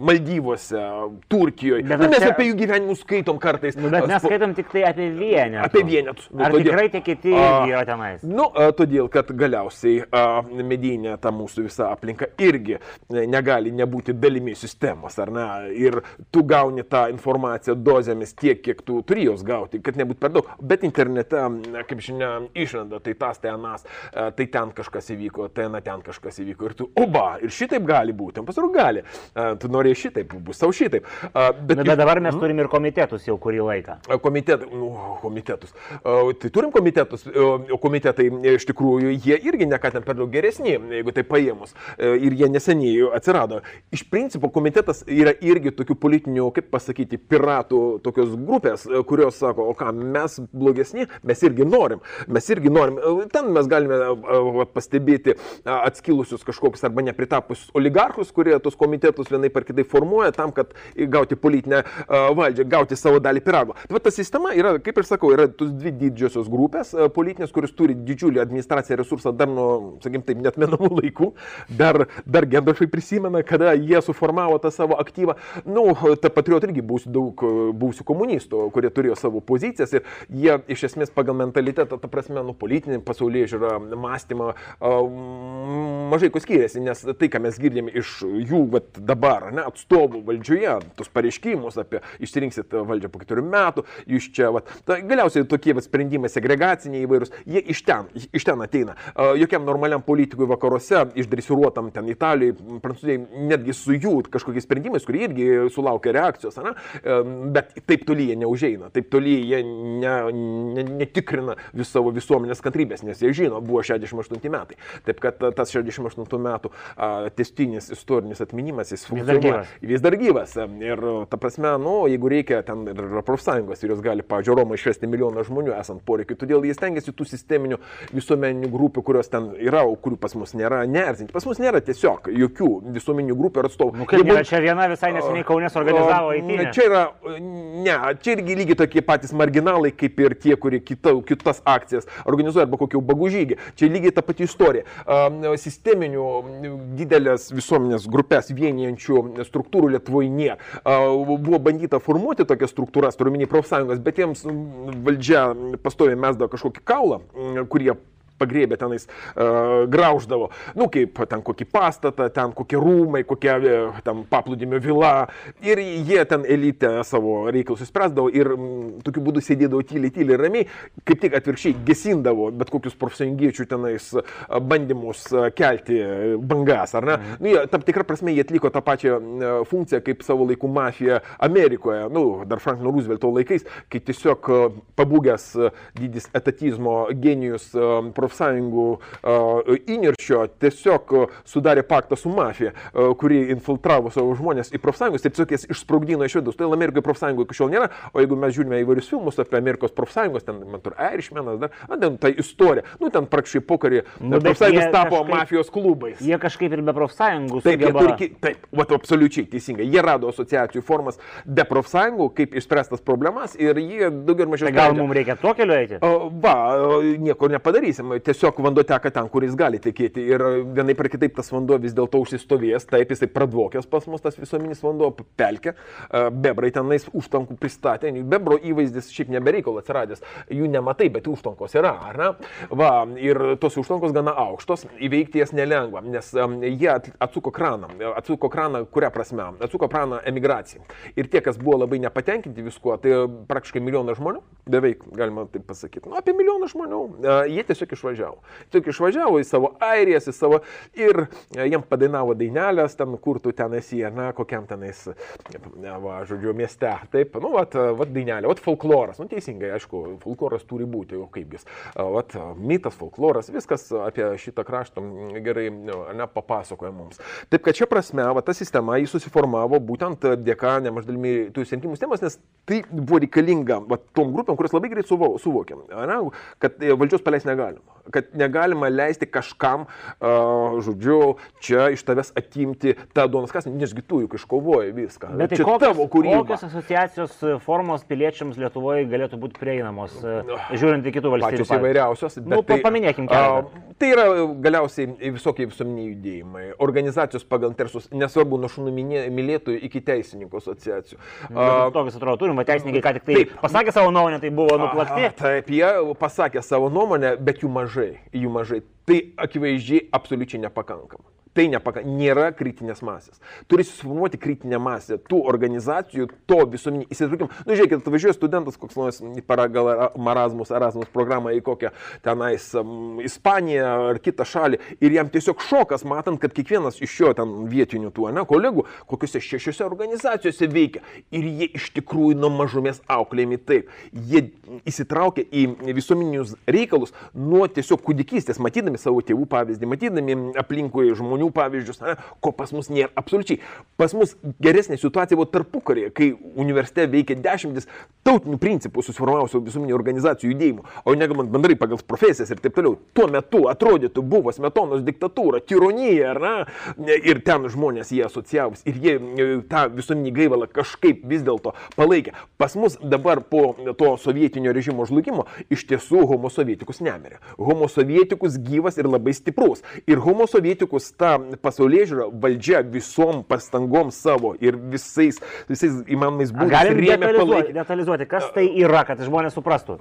Maldyvose, Turkijoje. Bet nu, mes čia... apie jų gyvenimus skaitom kartais. Nu, bet mes skaitom tik tai apie vienetus. Apie vienetus. Nu, Ar todėl, tikrai tie kiti yra tenais? Nu, a, todėl, kad galiausiai a, medinė ta mūsų visa aplinka irgi negali nebūti dalimi sistemos, ar ne? Ir tu gauni tą informaciją dozėmis tiek, kiek tu turi jos gauti, kad nebūtų per daug. Bet internete, kaip žinia, išranda, tai tas, tai anas, tai ten kažkas įvyko, tai na ten kažkas įvyko. Ir tu, oba, ir šitaip gali būti. Pasirodo, gali. A, tu norėjai šitaip, bus tau šitaip. Bet, Na, bet dabar mes turim ir komitetus jau kurį laiką. Komitet, nu, komitetus. Tai turim komitetus, o komitetai iš tikrųjų jie irgi ne ką ten per daug geresni, jeigu tai paėmus. Ir jie neseniai atsirado. Iš principo komitetas yra irgi tokių politinių, kaip pasakyti, piratų tokios grupės, kurios sako, o ką mes blogesni, mes irgi norim. Mes irgi norim. Ten mes galime pastebėti atskilusius kažkokius arba nepritapusius oligarchus, kurie tos komitetus vienai par kitaip formuoja tam, kad gauti politinę valdžią, gauti savo dalį pirago. Tai ta sistema yra, kaip ir sakau, yra tos dvi didžiosios grupės politinės, kuris turi didžiulį administraciją resursą dar nuo, sakykim, taip, net menamų laikų. Dar, dar Gendorfai prisimena, kada jie suformavo tą savo aktyvą. Na, nu, ta patriotai irgi būsiu daug būsių komunistų, kurie turėjo savo pozicijas ir jie iš esmės pagal mentalitetą, ta prasme, nu, politinį pasaulyje žiūrą, mąstymą, mažai ko skiriasi, nes tai, ką mes girdėm iš jų vat, dabar, ne, atstovų valdžioje, tos pareiškimus apie išsirinksit valdžią po keturių metų, jūs čia, vat, ta, galiausiai tokie vat, sprendimai segregaciniai įvairūs, jie iš ten, iš ten ateina. Jokiam normaliam politikui vakaruose, išdresiruotam ten Italijai, Prancūzijai, netgi su jų kažkokiais sprendimais, kurie irgi sulaukia reakcijos, ne, bet taip toli jie neužeina, taip toli jie ne, ne, netikrina vis savo visuomenės kantrybės, nes jie žino, buvo 68 metai. Taip kad tas 68 metų testinis istorinis atminimas, jis funkcionuoja gyvas. Vis dar gyvas. Ir ta prasme, nu, jeigu reikia, ten yra profsąjungos ir jos gali, pavyzdžiui, Romą išvesti milijoną žmonių esant poreikiu. Todėl jie stengiasi tų sisteminių visuomeninių grupių, kurios ten yra, o kurių pas mus nėra, neerzinti. Pas mus nėra tiesiog jokių visuomeninių grupių ir atstovų. Nu, kaip nėra, čia viena visai neseniai Kaunės organizavo įtį. Čia yra, ne, čia irgi lygiai tokie patys marginalai, kaip ir tie, kurie kita, kitas akcijas organizuoja arba kokį bagužygį. Čia lygiai ta pati istorija. Sisteminių didelės visuomenės grupės vienijančių struktūrų Lietuvoje nėra. Buvo bandyta formuoti tokias struktūras, turiu minį profsąjungas, bet jiems valdžia pastoviai mesdavo kažkokį kaulą, kurie pagrėbė tenais, uh, grauždavo, nu kaip ten kokį pastatą, ten kokie rūmai, kokia ten paplūdimio vila. Ir jie ten elite savo reikalus įspręsdavo ir m, tokiu būdu sėdėdavo tyliai, tyliai, ramiai, kaip tik atvirkščiai gesindavo bet kokius profsąjungiečių tenais bandymus kelti bangas, ar ne? Mhm. Nu, jie, tam tikrą prasme jie atliko tą pačią funkciją kaip savo laikų mafija Amerikoje, nu, dar Franklino Roosevelto laikais, kai tiesiog pabūgęs didis etatizmo genijus profsąjungų įniršio tiesiog sudarė paktą su mafija, kuri infiltravo savo žmonės į profsąjungus ir tiesiog jas išsprogdino iš vidus. Tai Amerikoje profsąjungų iki šiol nėra, o jeigu mes žiūrime įvairius filmus apie Amerikos profsąjungos, ten, man atrodo, Irishmanas, dar, ten ta istorija, nu, ten praktiškai pokarį nu, profsąjungos tapo kažkaip, mafijos klubais. Jie kažkaip ir be profsąjungų. Taip, sugeba... turi, taip, va, absoliučiai teisingai. Jie rado asociacijų formas be profsąjungų, kaip išspręstas problemas ir jie daugiau ir mažiau. Tai gal mums reikia to keliu eiti? Va, nieko nepadarysim. Tiesiog vanduo teka ten, kur jis gali tekėti. Ir vienai per kitaip tas vanduo vis dėlto užsistovės. Taip, jisai pradvokęs pas mus tas visuominis vanduo pelkė. Bebrai tenais užtankų pristatė. Bebro įvaizdis šiaip nebereikalo atsiradęs. Jų nematai, bet užtankos yra, ar ne? Va, ir tos užtankos gana aukštos. Įveikti jas nelengva, nes jie atsuko kraną. Atsuko kraną, kuria prasme? Atsuko kraną emigracijai. Ir tie, kas buvo labai nepatenkinti viskuo, tai praktiškai milijonas žmonių, beveik galima taip pasakyti, nu, apie milijoną žmonių, jie tiesiog išvažiavo. Tiesiog išvažiavo į savo airijas, į savo ir jiem padainavo dainelės, ten kur tu ten esi, na, kokiam tenais, va, žodžiu, mieste. Taip, nu, vat, vat dainelė, vat folkloras, nu, teisingai, aišku, folkloras turi būti, o kaipgis. Vat, mitas, folkloras, viskas apie šitą kraštą gerai, ne, papasakoja mums. Taip, kad čia prasme, va, ta sistema jį susiformavo būtent dėka nemaždalimi tų rinkimų sistemos, nes tai buvo reikalinga va, tom grupėm, kurios labai greit suvokėm, kad e, valdžios paleisti negalima kad negalima leisti kažkam, uh, žodžiu, čia iš tavęs atimti tą duonos kasnį, nesgi tu juk iškovoji viską. Bet tai čia kokios, tavo kūryba. Kokios asociacijos formos piliečiams Lietuvoje galėtų būti prieinamos, žiūrint į kitų valstybių? Pačios įvairiausios. Nu, tai, paminėkim keletą. Uh, tai yra galiausiai visokie visuomeniai judėjimai, organizacijos pagal interesus, nesvarbu nuo šunų mylėtojų iki teisininkų asociacijų. Uh, Tokius atrodo turim, teisininkai ką tik tai taip, pasakė savo nuomonę, tai buvo nuplakti. A, taip, jie pasakė savo nuomonę, bet jų mažai mažai, jų mažai. Tai akivaizdžiai absoliučiai nepakankama. Tai nepaka, nėra kritinės masės. Turi susiformuoti kritinę masę tų organizacijų, to visuomenį įsitraukimą. Nu, žiūrėkit, važiuoja studentas koks nors pagal Erasmus, Erasmus programą į kokią tenais um, Ispaniją ar kitą šalį ir jam tiesiog šokas, matant, kad kiekvienas iš jo ten vietinių tų, ne, kolegų, kokiuose šešiose organizacijose veikia. Ir jie iš tikrųjų nuo mažumės auklėjami taip. Jie įsitraukia į visuomeninius reikalus nuo tiesiog kūdikystės, matydami savo tėvų pavyzdį, matydami aplinkui žmonių žmonių pavyzdžius, ne, ko pas mus nėra absoliučiai. Pas mus geresnė situacija buvo tarpukarėje, kai universitete veikia dešimtis tautinių principų susiformavusių visuomeninių organizacijų judėjimų, o negalvant bendrai pagal profesijas ir taip toliau. Tuo metu atrodytų buvo smetonos diktatūra, tironija, ar ne? Ir ten žmonės jie asocijavus ir jie e, tą visuomeninį gaivalą kažkaip vis dėlto palaikė. Pas mus dabar po to sovietinio režimo žlugimo iš tiesų homo sovietikus nemirė. Homo sovietikus gyvas ir labai stiprus. Ir homo sovietikus ta pasaulyje žiūra valdžia visom pastangom savo ir visais, visais įmanomais būdais. Galim detalizuoti, detalizuoti, kas tai yra, kad žmonės suprastų.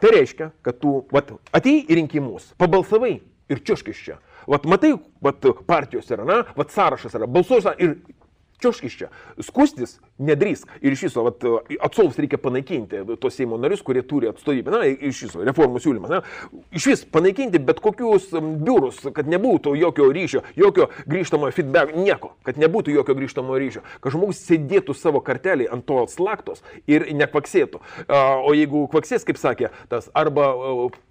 Tai reiškia, kad tu vat, atei į rinkimus, pabalsavai ir čiuškis čia. Vat matai, vat partijos yra, na, vat sąrašas yra, balsuosi ir čiuškis čia. Skustis nedrįsk. Ir iš viso vat, atstovus reikia panaikinti, tos Seimo narius, kurie turi atstovybę. Na, iš viso, reformų siūlymas. Na, iš vis panaikinti bet kokius biurus, kad nebūtų jokio ryšio, jokio grįžtamojo feedback, nieko, kad nebūtų jokio grįžtamojo ryšio. Kad žmogus sėdėtų savo kartelį ant to slaktos ir nekvaksėtų. O jeigu kvaksės, kaip sakė, tas arba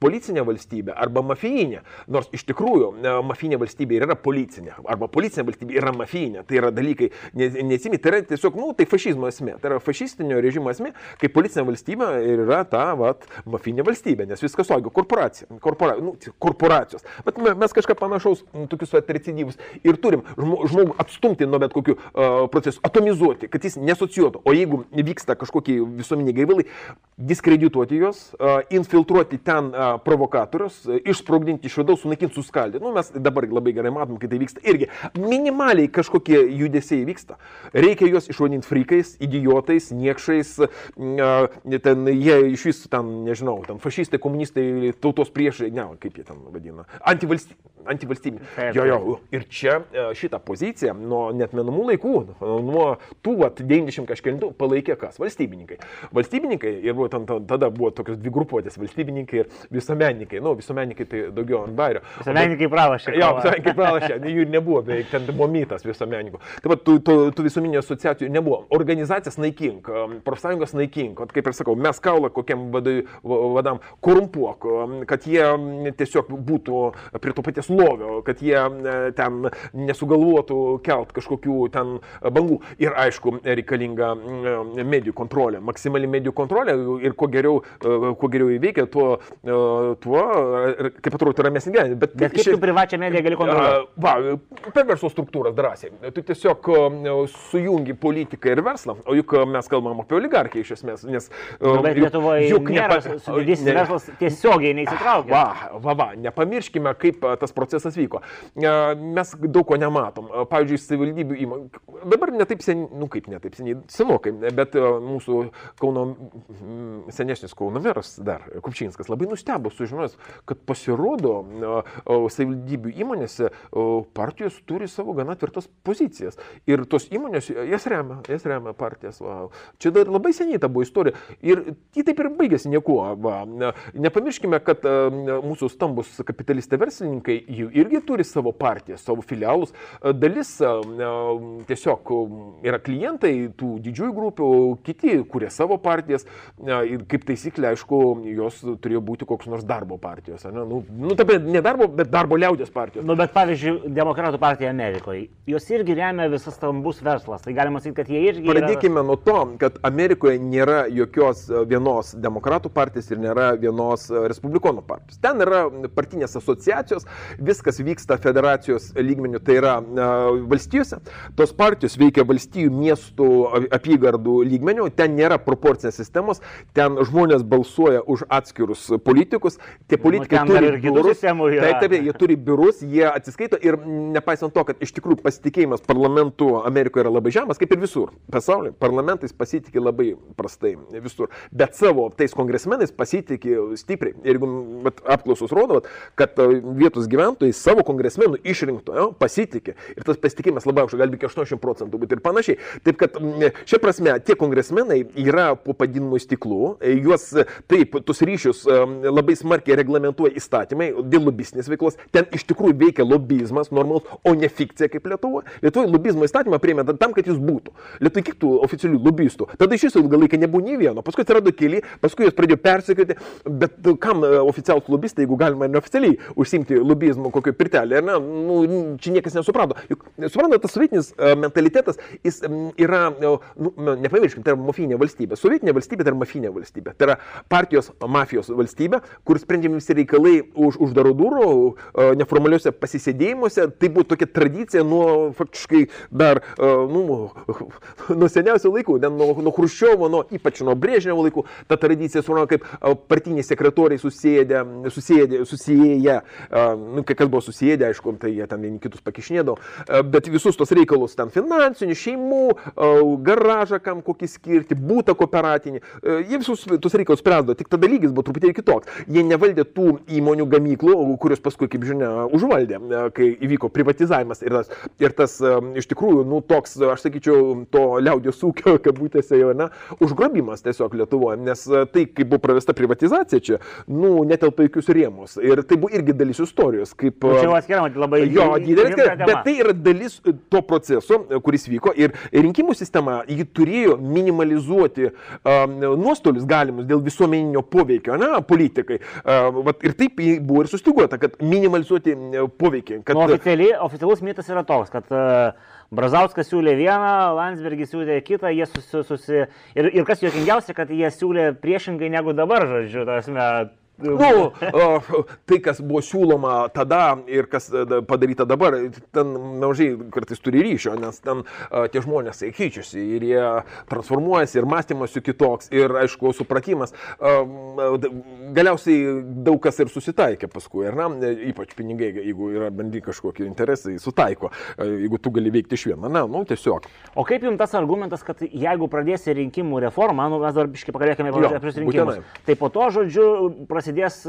policinė valstybė, arba mafijinė, nors iš tikrųjų mafijinė valstybė yra policinė, arba policinė valstybė yra mafijinė, tai yra dalykai neatsimė, tai yra tiesiog, nu, tai fašizmo esmė, tai yra fašistinio režimo esmė, kai policinė valstybė yra ta, vat, mafinė valstybė, nes viskas saugo korporacija, korpora, nu, korporacijos. Bet mes kažką panašaus, nu, tokius vat, recidyvus ir turim žmogų atstumti nuo bet kokių uh, procesų, atomizuoti, kad jis nesocijuotų. O jeigu vyksta kažkokie visuomeniai gaivalai, diskredituoti juos, uh, infiltruoti ten uh, provokatorius, uh, išsprogdinti iš vidaus, sunaikinti, suskaldyti. Nu, mes dabar labai gerai matom, kai tai vyksta irgi. Minimaliai kažkokie judesiai vyksta vyksta. Reikia juos išvadinti frikais, idiotais, niekšais, ten jie iš vis, ten, nežinau, ten fašistai, komunistai, tautos priešai, ne, kaip jie ten vadina, antivalstybė. Antivalstybė. Jo, jo. Ir čia šitą poziciją nuo netmenamų laikų, nuo tų, vat, 90 kažkėlintų palaikė kas? Valstybininkai. Valstybininkai, ir buvo, ten, tada buvo tokios dvi grupuotės - valstybininkai ir visuomenininkai. Nu, visuomenininkai tai daugiau ant bairio. Visuomenininkai pralašė. Jo, visuomenininkai pralašė, jų ir nebuvo, beveik ten buvo mytas visuomenininkų. Taip pat tų, tų, tų visuomeninių asociacijų nebuvo. Organizacijas naikink, profsąjungos naikink, kaip ir sakau, mes kaulą kokiam vadai, vadam korumpuok, kad jie tiesiog būtų prie to paties lovio, kad jie ten nesugalvotų kelt kažkokių ten bangų. Ir aišku, reikalinga medijų kontrolė, maksimali medijų kontrolė ir kuo geriau, kuo geriau įveikia, tuo, tuo kaip atrodo, ramesnį gyvenimą. Bet, Bet kaip ši... tu privačią mediją gali kontroliuoti? Va, per verslo struktūras drąsiai. Tu tiesiog sujungi politiką ir verslą, o juk mes kalbam apie oligarkiją iš esmės. Nes, nu, bet Lietuvoje juk nėra nepa... didysis ne... verslas tiesiogiai neįsitraukia. Va, va, va, nepamirškime, kaip tas procesas vyko. Mes daug ko nematom. Pavyzdžiui, savivaldybių įmonių. Dabar netaip seniai, nu kaip netaip seniai, senokai, bet mūsų Kauno, senesnis Kauno meras dar, Kupčinskas, labai nustebo sužinojęs, kad pasirodo savivaldybių įmonėse partijos turi savo gana tvirtas pozicijas. Ir tos įmonės, jas remia, jas remia partijas. Va. Čia dar labai seniai ta buvo istorija. Ir ji taip ir baigėsi niekuo. Va. Nepamirškime, kad mūsų stambus kapitalistai verslininkai jų irgi turi savo partijas, savo filialus. Dalis tiesiog yra klientai tų didžiųjų grupių, kiti kuria savo partijas. Ir kaip taisyklė, aišku, jos turėjo būti koks nors darbo partijos. Ne, nu, nu taip, ne darbo, bet darbo liaudės partijos. Nu, bet pavyzdžiui, Demokratų partija Amerikoje, jos irgi remia visas stambus verslas. Tai galima sakyti, kad jie irgi... Pradėkime yra... nuo to, kad Amerikoje nėra jokios vienos demokratų partijos ir nėra vienos respublikonų partijos. Ten yra partinės asociacijos, viskas vyksta federacijos lygmenių, tai yra valstijose. Tos partijos veikia valstijų, miestų, apygardų lygmenių, ten nėra proporcinės sistemos, ten žmonės balsuoja už atskirus politikus, tie nu, politikai nu, turi biurus, taip, taip, jie turi biurus, jie atsiskaito ir nepaisant to, kad iš tikrųjų pasitikėjimas parlamentu Amerikoje yra labai žemas, kaip ir visur pasaulyje, parlamentais pasitikė labai prastai visur, bet savo tais kongresmenais pasitikė stipriai. Ir jeigu apklausos rodo, kad e, vietos gyventojai savo kongresmenų išrinkto jo, pasitikė ir tas pasitikėjimas labai aukštas, iki 80 procentų būti ir panašiai. Taip kad šia prasme tie kongresmenai yra po padinimu stiklu, e, juos taip, tus ryšius e, labai smarkiai reglamentuoja įstatymai dėl lobistinės veiklos, ten iš tikrųjų veikia lobizmas normalus, o ne fikcija kaip Lietuvoje. Lietuvoje lobizmo įstatymą priėmė tam, kad jis būtų. Lietuvoje kiek tų oficialių lobistų. Tada iš viso ilgą laiką nebuvo nei vieno. Paskui atsirado keli, paskui juos pradėjo persekioti. Bet kam oficialūs lobistai, jeigu galima neoficialiai užsimti lobizmu kokio pirtelį, ar ne? Nu, čia niekas nesuprato. Juk, suprantate, tas sovietinis mentalitetas, jis yra, nu, nepamirškim, tai yra mafinė valstybė. Sovietinė valstybė tai yra mafinė valstybė. Tai yra partijos mafijos valstybė, kur sprendžiami visi reikalai už uždarų durų, neformaliuose pasisėdėjimuose. Tai buvo tokia tradicija nuo faktiškai dar, nu, nuo seniausių laikų, nuo, nuo Hruščiovo, nuo, ypač nuo Brėžnevo laikų, ta tradicija surano kaip partiniai sekretoriai susėdė, susėdė, susėję, nu, kai kas buvo susėdę, aišku, tai jie ten vieni kitus pakišnėdavo, bet visus tos reikalus, ten finansinių, šeimų, garažą kam kokį skirti, būtą kooperatinį, jie visus tos reikalus spręsdavo, tik tada lygis buvo truputėlį kitoks. Jie nevaldė tų įmonių gamyklų, kurios paskui, kaip žinia, užvaldė, kai įvyko privatizavimas ir tas, ir tas iš tikrųjų, nu, toks, aš sakyčiau, to liaudės ūkio, kabutėse jau, ne, užgrobimas tiesiog Lietuvoje, nes e, tai, kaip buvo pravesta privatizacija čia, nu, netelpa jokius rėmus. Ir tai buvo irgi dalis istorijos. Kaip, nu, čia atskiriama, tai labai jo, didelis, bet tai yra dalis to proceso, kuris vyko ir rinkimų sistema, ji turėjo minimalizuoti um, nuostolius galimus dėl visuomeninio poveikio, ne, politikai. Uh, vat, ir taip buvo ir sustiguota, kad minimalizuoti poveikį. Kad... Nu, oficialiai, oficialus mitas yra toks, kad uh, Brazauskas siūlė vieną, Landsbergis siūlė kitą, jie susi... susi ir, ir kas juokingiausia, kad jie siūlė priešingai negu dabar, žodžiu, tasme, Nu, tai, kas buvo siūloma tada ir kas e, padaryta dabar, ten mažai kartais turi ryšio, nes ten tie žmonės keičiasi ir jie transformuojasi ir mąstymas jų kitoks ir, aišku, supratimas. Galiausiai daug kas ir susitaikė paskui, ar ne? Ypač pinigai, jeigu yra bendri kažkokie interesai, sutaiko, jeigu tu gali veikti iš vieno. Na, nu, tiesiog. O kaip jums tas argumentas, kad jeigu pradėsi rinkimų reformą, nu, mes dar biškai pakalbėkime apie rinkimus, tai po to, žodžiu, prasidės prasidės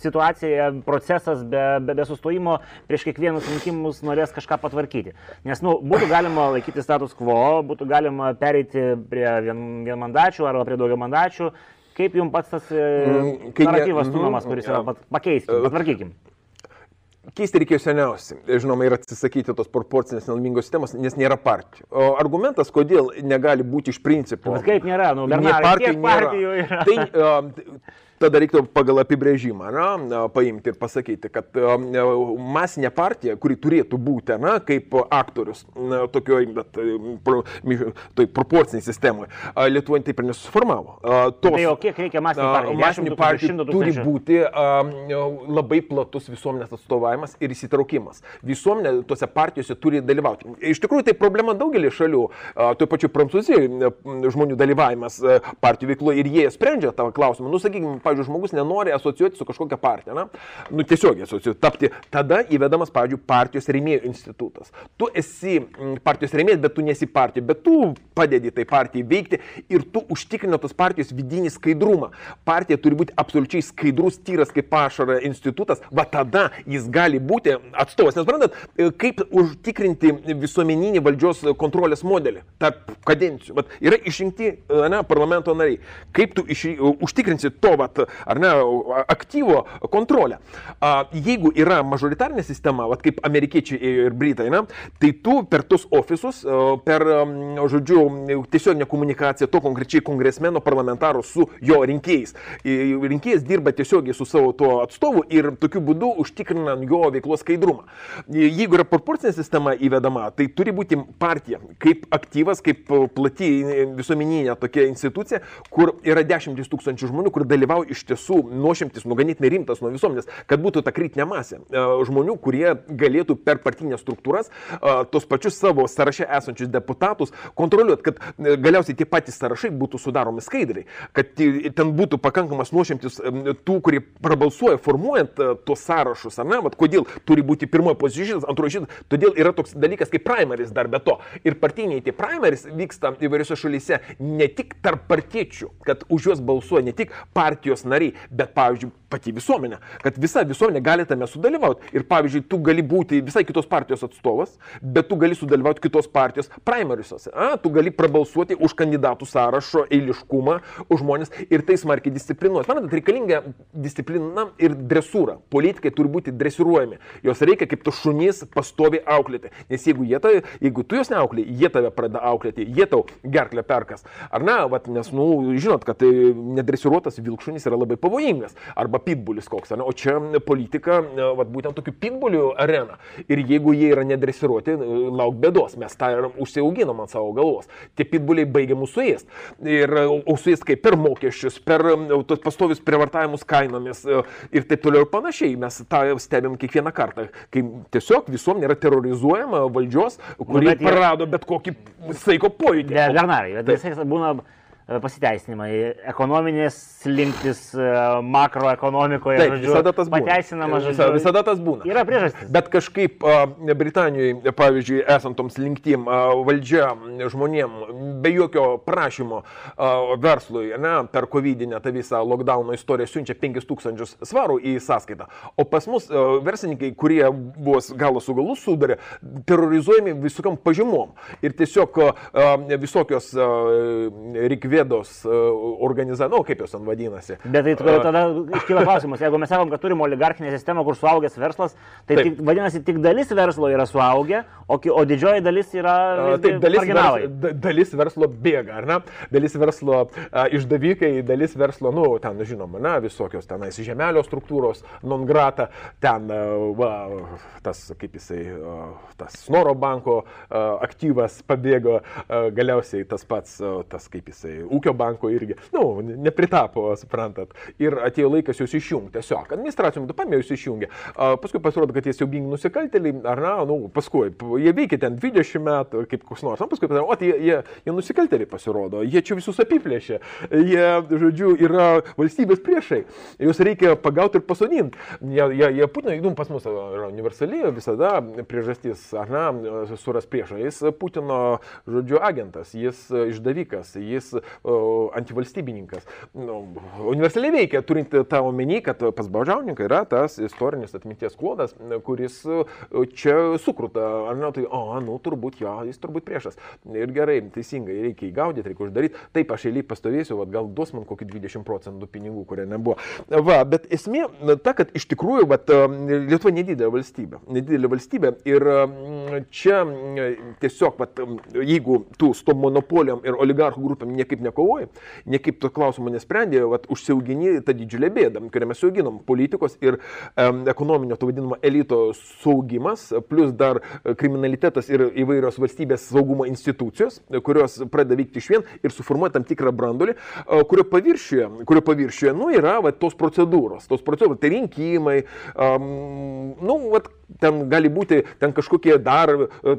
situacija, procesas be, be, be sustojimo, prieš kiekvienus rinkimus norės kažką patvarkyti. Nes, nu, būtų galima laikyti status quo, būtų galima pereiti prie vien, vienmandačių arba prie daugia mandačių. Kaip jums pats tas mm, naratyvas stumiamas, kuris yra pakeisti, patvarkykim? Keisti reikėjo seniausiai, žinoma, ir atsisakyti tos proporcinės nelaimingos sistemos, nes nėra partijų. O argumentas, kodėl negali būti iš principo. Bet kaip nėra, nu, Bernardai, partijų, partijų yra. Tai, uh, tada reiktų pagal apibrėžimą na, paimti ir pasakyti, kad masinė partija, kuri turėtų būti na, kaip aktorius tokioj, bet toj proporciniai sistemoje, Lietuvoje taip ir nesusiformavo. Tos, tai o kiek reikia masinį partiją? Masinį partiją turi būti labai platus visuomenės atstovavimas ir įsitraukimas. Visuomenė tose partijose turi dalyvauti. Iš tikrųjų, tai problema daugelį šalių, tuo pačiu Prancūzijoje žmonių dalyvavimas partijų veikloje ir jie sprendžia tą klausimą. Nu, sakykime, pavyzdžiui, žmogus nenori asocijuoti su kažkokia partija, na, nu tiesiog asocijuoti, tapti, tada įvedamas, pavyzdžiui, partijos rėmėjų institutas. Tu esi mm, partijos rėmėjas, bet tu nesi partija, bet tu padedi tai partijai veikti ir tu užtikrino tos partijos vidinį skaidrumą. Partija turi būti absoliučiai skaidrus, tyras kaip pašara institutas, va tada jis gali būti atstovas. Nes, suprantat, kaip užtikrinti visuomeninį valdžios kontrolės modelį tarp kadencijų. Vat yra išrinkti ne, parlamento nariai. Kaip tu iš, užtikrinsi to, vat, vat, ar ne, aktyvo kontrolę. Jeigu yra mažoritarinė sistema, vat, kaip amerikiečiai ėjo ir britai, ne, tai tu per tus ofisus, per, žodžiu, tiesioginę komunikaciją to konkrečiai kongresmeno parlamentaro su jo rinkėjais. Rinkėjas dirba tiesiogiai su savo tuo atstovu ir tokiu būdu užtikrina jo veiklos skaidrumą. Jeigu yra proporcinė sistema įvedama, tai turi būti partija kaip aktyvas, kaip plati visuomeninė tokia institucija, kur yra dešimtis tūkstančių žmonių, kur dalyvauja iš tiesų nuošimtis, nuganėtinai rimtas nuo visuomenės, kad būtų ta kritinė masė e, žmonių, kurie galėtų per partinės struktūras e, tos pačius savo sąraše esančius deputatus kontroliuoti, kad e, galiausiai tie patys sąrašai būtų sudaromi skaidriai, kad ten būtų pakankamas nuošimtis tų, kurie prabalsuoja formuojant tos sąrašus, ar ne, Vat kodėl turi būti pirmoji pozicija antroji šitas, todėl yra toks dalykas kaip primaris dar be to. Ir partiniai tie primaris vyksta įvairiose šalyse ne tik tarp partiečių, kad už juos balsuoja ne tik partijos partijos nariai, bet, pavyzdžiui, pati visuomenė, kad visa visuomenė gali tame sudalyvauti. Ir, pavyzdžiui, tu gali būti visai kitos partijos atstovas, bet tu gali sudalyvauti kitos partijos primarisuose. Tu gali prabalsuoti už kandidatų sąrašo eiliškumą, už žmonės ir tai smarkiai disciplinuoti. Manote, reikalinga disciplina ir dresūra. Politikai turi būti dresiruojami. Jos reikia kaip tu šunys pastovi auklėti. Nes jeigu, jie tave, jeigu tu jos neauklė, jie tave pradeda auklėti, jie tau gerklę perkas. Ar ne, vat, nes, nu, žinot, kad tai nedresiruotas vilkšunis yra labai pavojingas. Arba pitbulis koks, ne? o čia politika, vat, būtent tokių pitbulių arena. Ir jeigu jie yra nedresiruoti, lauk bėdos, mes tą ir užsiauginom ant savo galvos. Tie pitbuliai baigia mūsų ėst. Ir užsuės kaip per mokesčius, per pastovius prievartavimus kainomis ir taip toliau ir panašiai. Mes tą stebim kiekvieną kartą, kai tiesiog visuomenė yra terrorizuojama valdžios, kuri nu, prarado bet kokį saiko pojūtį. Bernarai, bet visai būna E, pasiteisinimai, ekonominės slinktis e, makroekonomikoje. Taip, žodžiu, visada tas būna. Pateisinama, žodžiu. Visada, visada tas būna. Yra priežastis. Bet kažkaip Britanijoje, pavyzdžiui, esant toms linktim, valdžia žmonėm be jokio prašymo verslui, ne, per COVID-19 tą visą lockdowno istoriją siunčia 5000 svarų į sąskaitą. O pas mus verslininkai, kurie buvo galo su galu sudarė, terrorizuojami visokiam pažymom. Ir tiesiog visokios reikvės Vėdos e, organizacija, nu, kaip jos ten vadinasi. Bet tai tada iškyla klausimas, jeigu mes sakom, kad turime oligarchinę sistemą, kur suaugęs verslas, tai tik, vadinasi, tik dalis verslo yra suaugę, o, o didžioji dalis yra... Taip, dalis, vers, dalis verslo bėga, ar ne? Dalis verslo a, išdavikai, dalis verslo, nu, ten, žinoma, na, visokios tenais žemelio struktūros, non grata, ten, va, tas, kaip jisai, tas Snoro banko aktyvas pabėgo, galiausiai tas pats, tas, kaip jisai ūkio banko irgi, nu, nepritapo, suprantat. Ir atėjo laikas juos išjungti, tiesiog. Administracijom metu pamėjus išjungė. Paskui pasirodo, kad jie siaubingi nusikaltėliai, ar na, nu, paskui, jie veikia ten 20 metų, kaip koks nors, o paskui, o tai jie, jie, jie nusikaltėliai pasirodo, jie čia visus apiplėšė, jie, žodžiu, yra valstybės priešai, juos reikia pagauti ir pasodinti. Jie, jie, jie Putinai, nu, pas mus yra universali visada priežastis, ar na, suras priešą. Jis Putino, žodžiu, agentas, jis išdavikas, jis antivalstybininkas. Nu, universaliai veikia, turint tą omeny, kad pas baudžiauninką yra tas istorinis atminties klodas, kuris čia sukruta. Ar ne, tai, o, nu, turbūt jo, jis turbūt priešas. Ir gerai, teisingai, reikia įgaudyti, reikia uždaryti. Taip, aš eiliai pastovėsiu, vat, gal duos man kokį 20 procentų pinigų, kurie nebuvo. Va, bet esmė ta, kad iš tikrųjų, vat, Lietuva nedidelė valstybė. Nedidelė valstybė ir čia tiesiog, vat, jeigu tu su tom monopolijom ir oligarchų grupėm niekaip nekovoji, niekaip to klausimo nesprendė, vat, užsiaugini tą didžiulę bėdą, kurią mes auginom - politikos ir um, ekonominio, to vadinamo elito saugimas, plus dar kriminalitetas ir įvairios valstybės saugumo institucijos, kurios pradeda veikti iš vien ir suformuoja tam tikrą brandolį, kurio paviršiuje, kurio paviršiuje, nu, yra va, tos procedūros, tos procedūros, tai rinkimai, um, nu, va, ten gali būti ten kažkokie dar,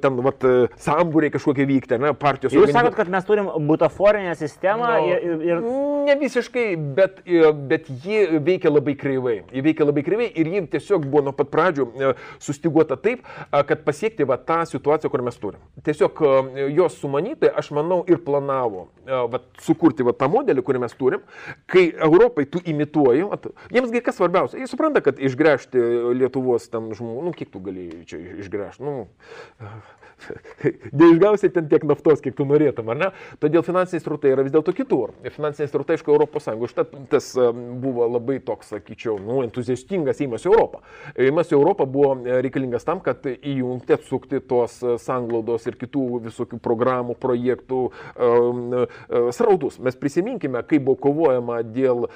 ten, vat, sambūriai kažkokie vykti, ne, partijos. Jūs sakot, kad mes turim butaforinę sistemą no, ir, ir... Ne visiškai, bet, bet ji veikia labai kreivai. Ji veikia labai kreivai ir ji tiesiog buvo nuo pat pradžių e, sustiguota taip, kad pasiekti va, tą situaciją, kur mes turim. Tiesiog jos sumanytai, aš manau, ir planavo va, sukurti va, tą modelį, kurį mes turim, kai Europai tu imituoji, va, jiemsgi kas svarbiausia, jie supranta, kad išgręžti Lietuvos tam žmonių, nu, kiek tu galėjai čia išgręžti, nu, neišgausi ten tiek naftos, kiek tu norėtum, ar ne? Todėl finansiniai srautai yra vis dėlto kitur. Finansiniai srautai, aišku, Europos Sąjungos. Štai tas buvo labai toks, sakyčiau, nu, entuziastingas įimas į Europą. Įimas į Europą buvo e, reikalingas tam, kad įjungti, atsukti tos e, sanglaudos ir kitų visokių programų, projektų um, srautus. Mes prisiminkime, kaip buvo kovojama dėl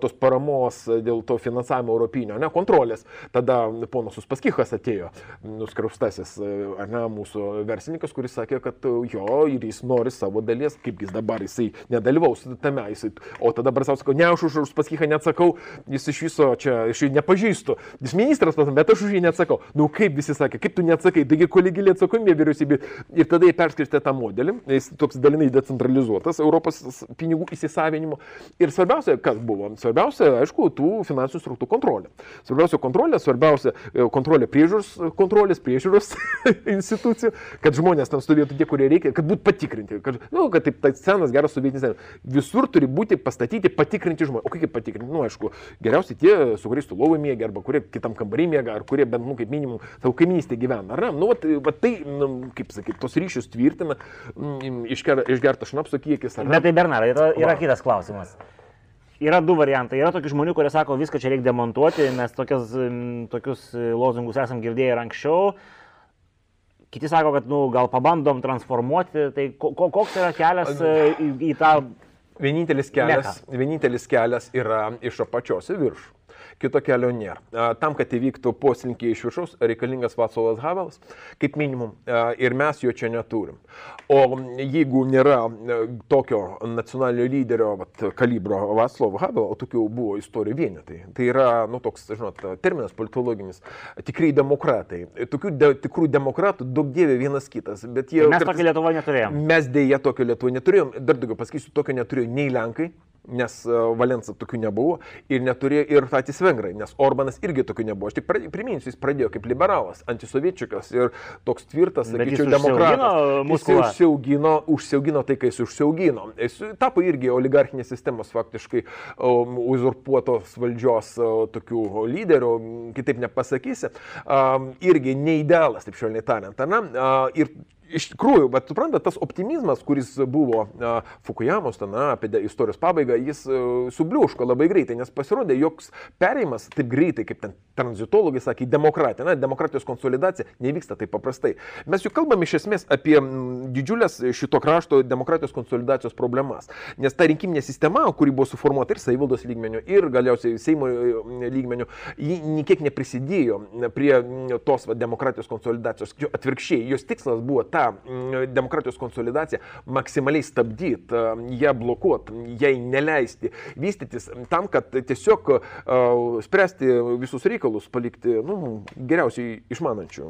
tos paramos, dėl to finansavimo europinio, ne, kontrolės. Tada ponas Uspaskichas atėjo, nuskriaustasis, ar ne, mūsų verslininkas, kuris sakė, kad e, jo ir jis nori savo dalies, kaip jis dabar, jisai nedalyvaus tame, jisai, o tada Brasauskas ne, aš už, už Paskychą neatsakau, jis iš viso čia, aš jį nepažįstu, jis ministras, bet aš už jį neatsakau. Na, nu, kaip visi sakė, kaip tu neatsakai, taigi kolegilė atsakomybė vyriausybė. Ir tada jie perskirstė tą modelį, jis toks dalinai decentralizuotas Europos pinigų įsisavinimo. Ir svarbiausia, kas buvo? Svarbiausia, aišku, tų finansinių srautų kontrolė. Svarbiausia kontrolė, svarbiausia e, kontrolė priežiūros, kontrolės priežiūros institucijų kad žmonės tam stovėtų tie, kurie reikia, kad būtų patikrinti. Kad, nu, kad taip, tai senas, geras sovietinis senas. Visur turi būti pastatyti, patikrinti žmonės. O kaip patikrinti? Nu, aišku, geriausiai tie, su kuriais tu lovai mėgi, arba kurie kitam kambarį mėga, ar kurie bent, nu, kaip minimum, tavo kaiminystė gyvena. Ar ne? Nu, vat, vat tai, nu, kaip sakyti, tos ryšius tvirtina, mm, išgerta šnapso kiekis. Bet tai, Bernarai, yra, yra kitas klausimas yra du variantai. Yra tokių žmonių, kurie sako, viską čia reikia demontuoti, mes tokias, tokius lozungus esam girdėję ir anksčiau. Kiti sako, kad nu, gal pabandom transformuoti, tai ko, koks yra kelias e, į, į tą... Vienintelis kelias, meką. vienintelis kelias yra iš apačios į viršų kito kelio nėra. Tam, kad įvyktų poslinkiai iš viršaus, reikalingas Vaclavas Havelas, kaip minimum, ir mes jo čia neturim. O jeigu nėra tokio nacionalinio lyderio vat, kalibro Vaclavo Havelo, o tokių buvo istorijų vienetai, tai yra, nu, toks, žinot, terminas politologinis, tikrai demokratai. Tokių de, tikrų demokratų daug dievė vienas kitas, bet jie... Mes tokio Lietuvoje neturėjome. Mes dėja tokio Lietuvoje neturėjom, dar daugiau pasakysiu, tokio neturėjo nei Lenkai, nes e, Valensa tokių nebuvo ir neturėjo ir patys vengrai, nes Orbanas irgi tokių nebuvo. Aš tik priminsiu, jis pradėjo kaip liberalas, antisoviečiukas ir toks tvirtas, sakyčiau, demokratas. Jis užsiaugino, užsiaugino tai, kai jis užsiaugino. Jis tapo irgi oligarchinės sistemos faktiškai um, uzurpuotos valdžios uh, tokių lyderių, kitaip nepasakysi. Um, irgi neidealas, taip švelniai tariant. Uh, ir iš tikrųjų, bet suprantate, tas optimizmas, kuris buvo uh, Fukuyamos, ten, apie istorijos pabaigą, jis uh, subliūško labai greitai, nes pasirodė, joks perėjimas taip greitai, kaip ten tranzitologai sakė, demokratija, na, demokratijos konsolidacija nevyksta taip paprastai. Mes juk kalbam iš esmės apie didžiulės šito krašto demokratijos konsolidacijos problemas, nes ta rinkiminė sistema, kuri buvo suformuota ir savivaldos lygmenių, ir galiausiai Seimo lygmenių, ji niekiek neprisidėjo prie tos va, demokratijos konsolidacijos. Atvirkščiai, jos tikslas buvo ta tą demokratijos konsolidaciją maksimaliai stabdyti, ją blokuoti, jai neleisti vystytis tam, kad tiesiog spręsti visus reikalus palikti nu, geriausiai išmanančių,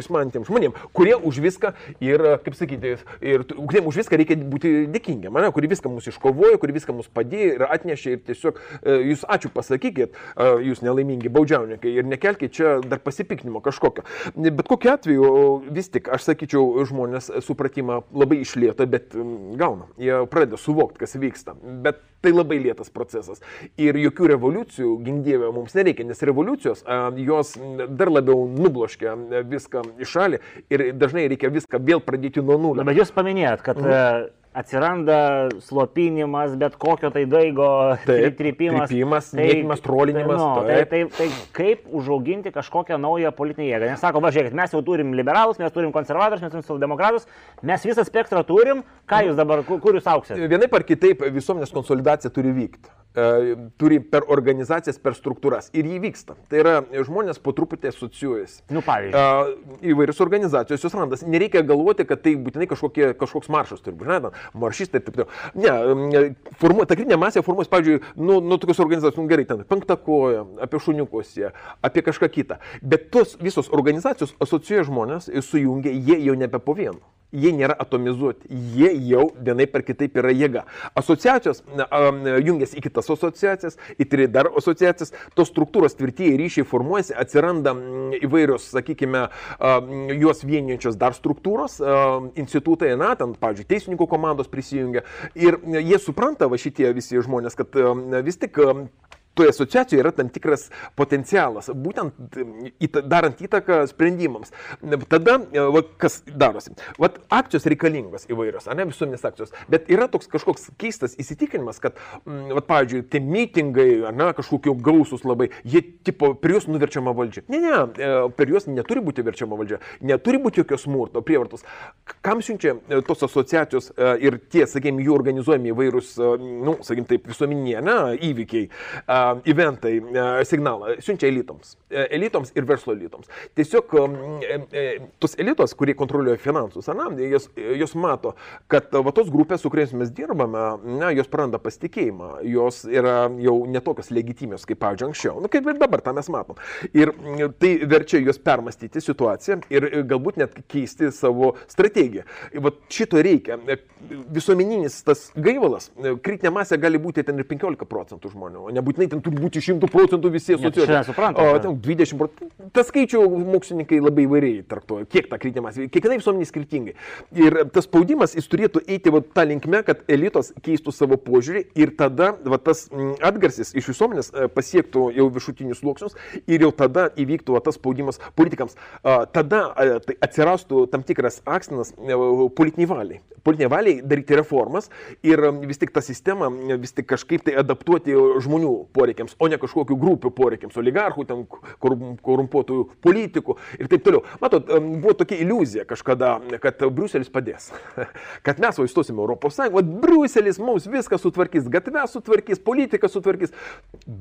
išmanantiems žmonėms, kurie už viską ir, kaip sakyti, ir kuriems už viską reikia būti dėkingiam, ne, kurie viską mus iškovojo, kurie viską mus padėjo ir atnešė ir tiesiog jūs ačiū pasakykit, jūs nelaimingi baudžiauninkai ir nekelkite čia dar pasipiknimo kažkokio. Bet kokiu atveju vis tik, aš sakyčiau, žmonės supratimą labai išlėto, bet gauna. Jie pradeda suvokti, kas vyksta. Bet tai labai lėtas procesas. Ir jokių revoliucijų, gindėvė, mums nereikia, nes revoliucijos, jos dar labiau nubloškia viską į šalį ir dažnai reikia viską vėl pradėti nuo nulio. Na, bet jūs paminėjot, kad mhm atsiranda slopinimas, bet kokio tai daigo taip, trypimas. Trypimas, tai, mėtymas, trolinimas. Nu, tai, tai, tai kaip užauginti kažkokią naują politinę jėgą? Nes sako, va žiūrėkit, mes jau turim liberalus, mes turim konservatorius, mes turim socialdemokratus, mes visą spektrą turim, ką jūs dabar, kur jūs auksite? Vienaip ar kitaip visuomenės konsolidacija turi vykti. E, turi per organizacijas, per struktūras. Ir jį vyksta. Tai yra, žmonės po truputį asocijuojasi. Nu, pavyzdžiui. E, įvairios organizacijos jos randasi. Nereikia galvoti, kad tai būtinai kažkokie, kažkoks maršas turi būti. Maršistai ir taip toliau. Ne, formu, ta kritinė masė formuojas, pavyzdžiui, nu, nu tokios organizacijos, nu gerai, ten penktą koją, apie šuniukus, apie kažką kitą. Bet tos visos organizacijos asocijuoja žmonės ir sujungia, jie jau nebe po vienu jie nėra atomizuoti, jie jau vienai per kitaip yra jėga. Asociacijos jungiasi į kitas asociacijas, į tris dar asociacijas, tos struktūros tvirtieji ryšiai formuojasi, atsiranda įvairios, sakykime, juos vienijančios dar struktūros, institutai, na, ten, pavyzdžiui, teisininkų komandos prisijungia. Ir jie supranta, va šitie visi žmonės, kad vis tik toje asociacijoje yra tam tikras potencialas, būtent darant įtaką sprendimams. Tada, e, va, kas darosi? Vat akcijos reikalingos įvairios, ne visuomenės akcijos, bet yra toks kažkoks keistas įsitikinimas, kad, vat, pavyzdžiui, tie mitingai, ne, kažkokie gausus labai, jie tipo per juos nuverčiama valdžia. Ne, ne, e, per juos neturi būti verčiama valdžia, neturi būti jokios smurto, prievartos. Kam siunčia e, tos asociacijos ir tie, sakykime, jų organizuojami įvairūs, nu, sakykime, taip, visuomeninė, ne, įvykiai eventai signalą siunčia elitoms. E, elitoms ir verslo elitoms. Tiesiog tos elitos, kurie kontroliuoja finansus, na, jos, jos mato, kad va, tos grupės, su kuriais mes dirbame, na, jos praranda pasitikėjimą, jos yra jau netokios legitimios, kaip, pavyzdžiui, anksčiau. Na, kaip ir dabar tą mes matom. Ir tai verčia juos permastyti situaciją ir galbūt net keisti savo strategiją. Vat šito reikia. Visuomeninis tas gaivalas, kritinė masė gali būti ten ir 15 procentų žmonių, nebūtinai ten turi būti 100 procentų visi asociuoti. O ten 20 procentų. Tas skaičių mokslininkai labai įvairiai traktuoja, kiek ta kritinė masė, kiekvienai visuomeniai skirtingai. Ir tas spaudimas jis turėtų eiti va, tą linkmę, kad elitos keistų savo požiūrį ir tada va, tas atgarsis iš visuomenės e, pasiektų jau viršutinius sluoksnius ir jau tada įvyktų va, tas spaudimas politikams. Tada tai atsirastų tam tikras akstinas e, politiniai valiai. Politiniai valiai daryti reformas ir vis tik tą sistemą vis tik kažkaip tai adaptuoti žmonių poreikiams poreikiams, o ne kažkokių grupių poreikiams, oligarchų, ten korumpuotų politikų ir taip toliau. Matot, buvo tokia iliuzija kažkada, kad Bruselis padės, kad mes va įstosime Europos Sąjungą, o Bruselis mums viską sutvarkys, gatvę sutvarkys, politiką sutvarkys.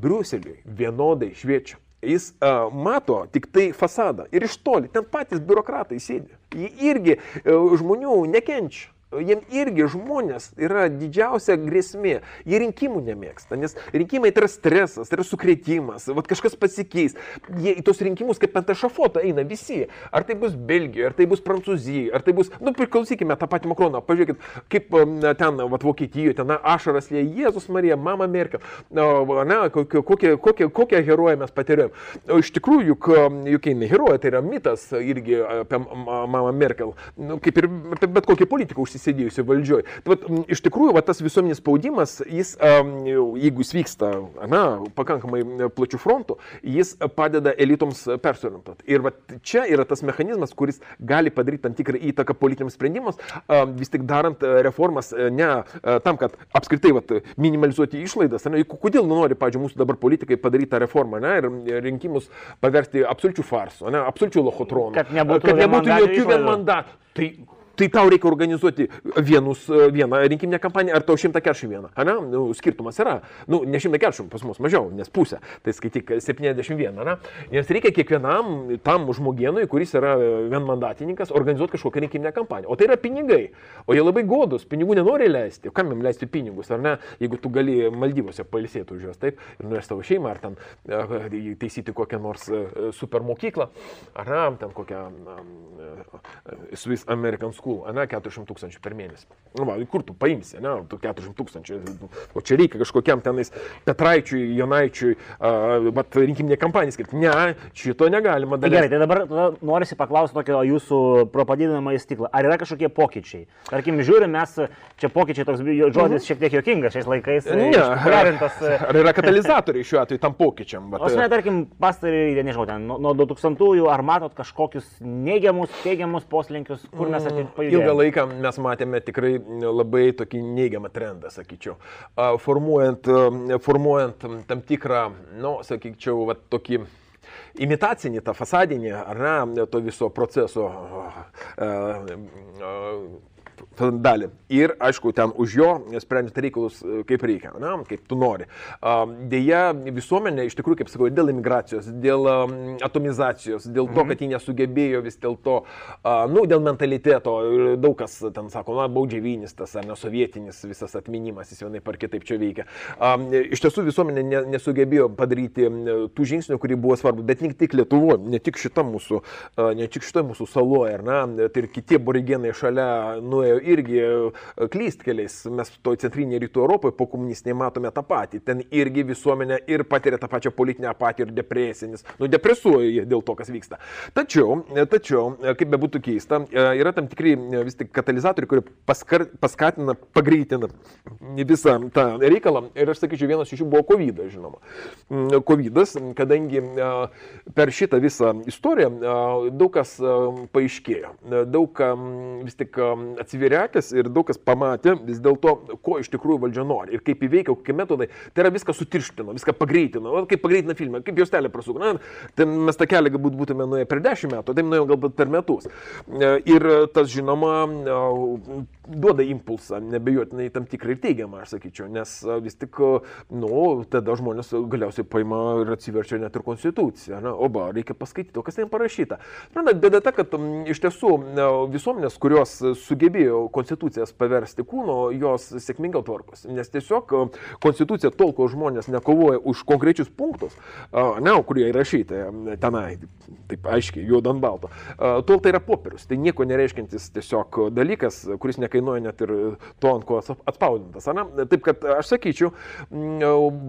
Bruseliui vienodai šviečia. Jis uh, mato tik tai fasadą ir iš toli, ten patys biurokratai sėdi. Jie irgi uh, žmonių nekenčia jiem irgi žmonės yra didžiausia grėsmė. Jie rinkimų nemėgsta, nes rinkimai tai yra stresas, tai yra sukretimas, vat kažkas pasikeis. Jie į tos rinkimus kaip ant ešafoto eina visi. Ar tai bus Belgija, ar tai bus Prancūzija, ar tai bus, nu, priklausykime tą patį Makroną, pažiūrėkit, kaip ten, vat Vokietijoje, ten ašaras lė Jėzus Marija, mama Merkel, ne, kokią, kokią, kokią heroję mes patiriam. O iš tikrųjų, juk, juk jinai heroja, tai yra mitas irgi apie mamą Merkel, nu, kaip ir apie bet kokį politiką užsisakyti sėdėjusi valdžioj. Tai, vat, iš tikrųjų, vat, tas visuomenės spaudimas, jis, jeigu jis vyksta na, pakankamai plačių frontų, jis padeda elitoms persiorientuoti. Ir vat, čia yra tas mechanizmas, kuris gali padaryti tam tikrą įtaką politiniams sprendimams, vis tik darant reformas ne tam, kad apskritai vat, minimalizuoti išlaidas. Ne, kodėl nori, pažiūrėjau, mūsų dabar politikai padaryti tą reformą ne, ir rinkimus paversti absoliučių farsų, absoliučių lochotroną. Kad nebūtų, kad nebūtų jokių vienmandatų. Tai Tai tau reikia organizuoti vienus, vieną rinkiminę kampaniją, ar tau 141, ne? Nu, skirtumas yra. Nu, ne 140, pas mus mažiau, nes pusė. Tai skaityk 71, ne? Nes reikia kiekvienam tam žmogienui, kuris yra vienmandatininkas, organizuoti kažkokią rinkiminę kampaniją. O tai yra pinigai. O jie labai godus, pinigų nenori leisti. Kam jam leisti pinigus, ar ne? Jeigu tu gali Maldyvose pailsėti už juos, taip, ir nuės tavo šeimą, ar ten e, taisyti kokią nors e, super mokyklą, ar ne, ten kokią e, Swiss American School school, ne, 400 tūkstančių per mėnesį. Nu, va, kur tu paimsi, ne, tu 400 tūkstančių. O čia reikia kažkokiam tenais Petraičiui, Jonaičiui, uh, bet rinkiminė kampanija skirti. Ne, šito negalima daryti. Gerai, tai dabar norisi paklausti tokio jūsų propadidinamą įstiklą. Ar yra kažkokie pokyčiai? Tarkim, žiūrim, mes čia pokyčiai, toks žodis mhm. šiek tiek jokingas šiais laikais. Ne, populiarintas. Ar yra katalizatoriai šiuo atveju tam pokyčiam? Bet... O aš, ne, tarkim, pastarį, nežinau, ten nuo 2000-ųjų, ar matot kažkokius neigiamus, teigiamus poslinkius, kur mes atėjome? Pajudėjom. Ilgą laiką mes matėme tikrai labai tokį neigiamą trendą, sakyčiau. Formuojant, formuojant tam tikrą, nu, sakyčiau, va, tokį imitacinį, tą fasadinį, ar ne, to viso proceso dalį. Ir, aišku, ten už jo sprendžiant reikalus e, kaip reikia, na, kaip tu nori. Deja, visuomenė iš tikrųjų, kaip sakau, dėl imigracijos, dėl atomizacijos, dėl to, mhm. kad ji nesugebėjo vis dėlto, nu, dėl mentaliteto, daug kas ten sako, na, baudžiavinis tas ar nesovietinis visas atminimas, jis vienai par kitaip čia veikia. Iš tiesų visuomenė nesugebėjo padaryti tų žingsnių, kurie buvo svarbu, bet ne tik Lietuvoje, ne tik šita mūsų, ne tik šitoje mūsų saloje, ar ne, tai ir kiti aborigenai šalia nuėjo irgi e, klystkeliais. Mes to centrinėje rytų Europoje po komunistiniai matome tą patį. Ten irgi visuomenė ir patiria tą pačią politinę apatiją ir depresinis. Nu, depresuoja dėl to, kas vyksta. Tačiau, e, tačiau e, kaip bebūtų keista, yra tam tikri vis tik katalizatoriai, kurie paskar, paskatina, pagreitina visą tą reikalą. Ir aš sakyčiau, vienas iš jų buvo COVID, žinoma. Mm, COVID, kadangi per šitą visą istoriją daug kas paaiškėjo. Daug vis tik atsiverė reakės ir daug kas pamatė vis dėlto, ko iš tikrųjų valdžia nori ir kaip įveikia, kokie metodai. Tai yra viską sutirštino, viską pagreitino, o kaip pagreitina filmą, kaip jos telė prasuko. Tai mes tą kelią galbūt būtume nuėję per dešimt metų, tai nuėjome galbūt per metus. E, ir tas, žinoma, e, duoda impulsą, nebejotinai tam tikrą ir teigiamą, aš sakyčiau, nes e, vis tik, nu, tada žmonės galiausiai paima ir atsiverčia net ir konstituciją. Na, o ba, reikia paskaityti, o kas ten parašyta. Na, bėda ta, kad iš tiesų visuomenės, kurios sugebėjo konstitucijas paversti kūno, jos sėkmingiau tvarkosi. Nes tiesiog e, konstitucija tol, kol žmonės nekovoja už konkrečius punktus, ne, kurie įrašyti e, tenai, taip aiškiai, juodan balto, tol tai yra popierius. Tai nieko nereiškintis tiesiog dalykas, kuris nekainuoja net ir to, ant ko atspaudintas. Ne? Taip kad aš sakyčiau,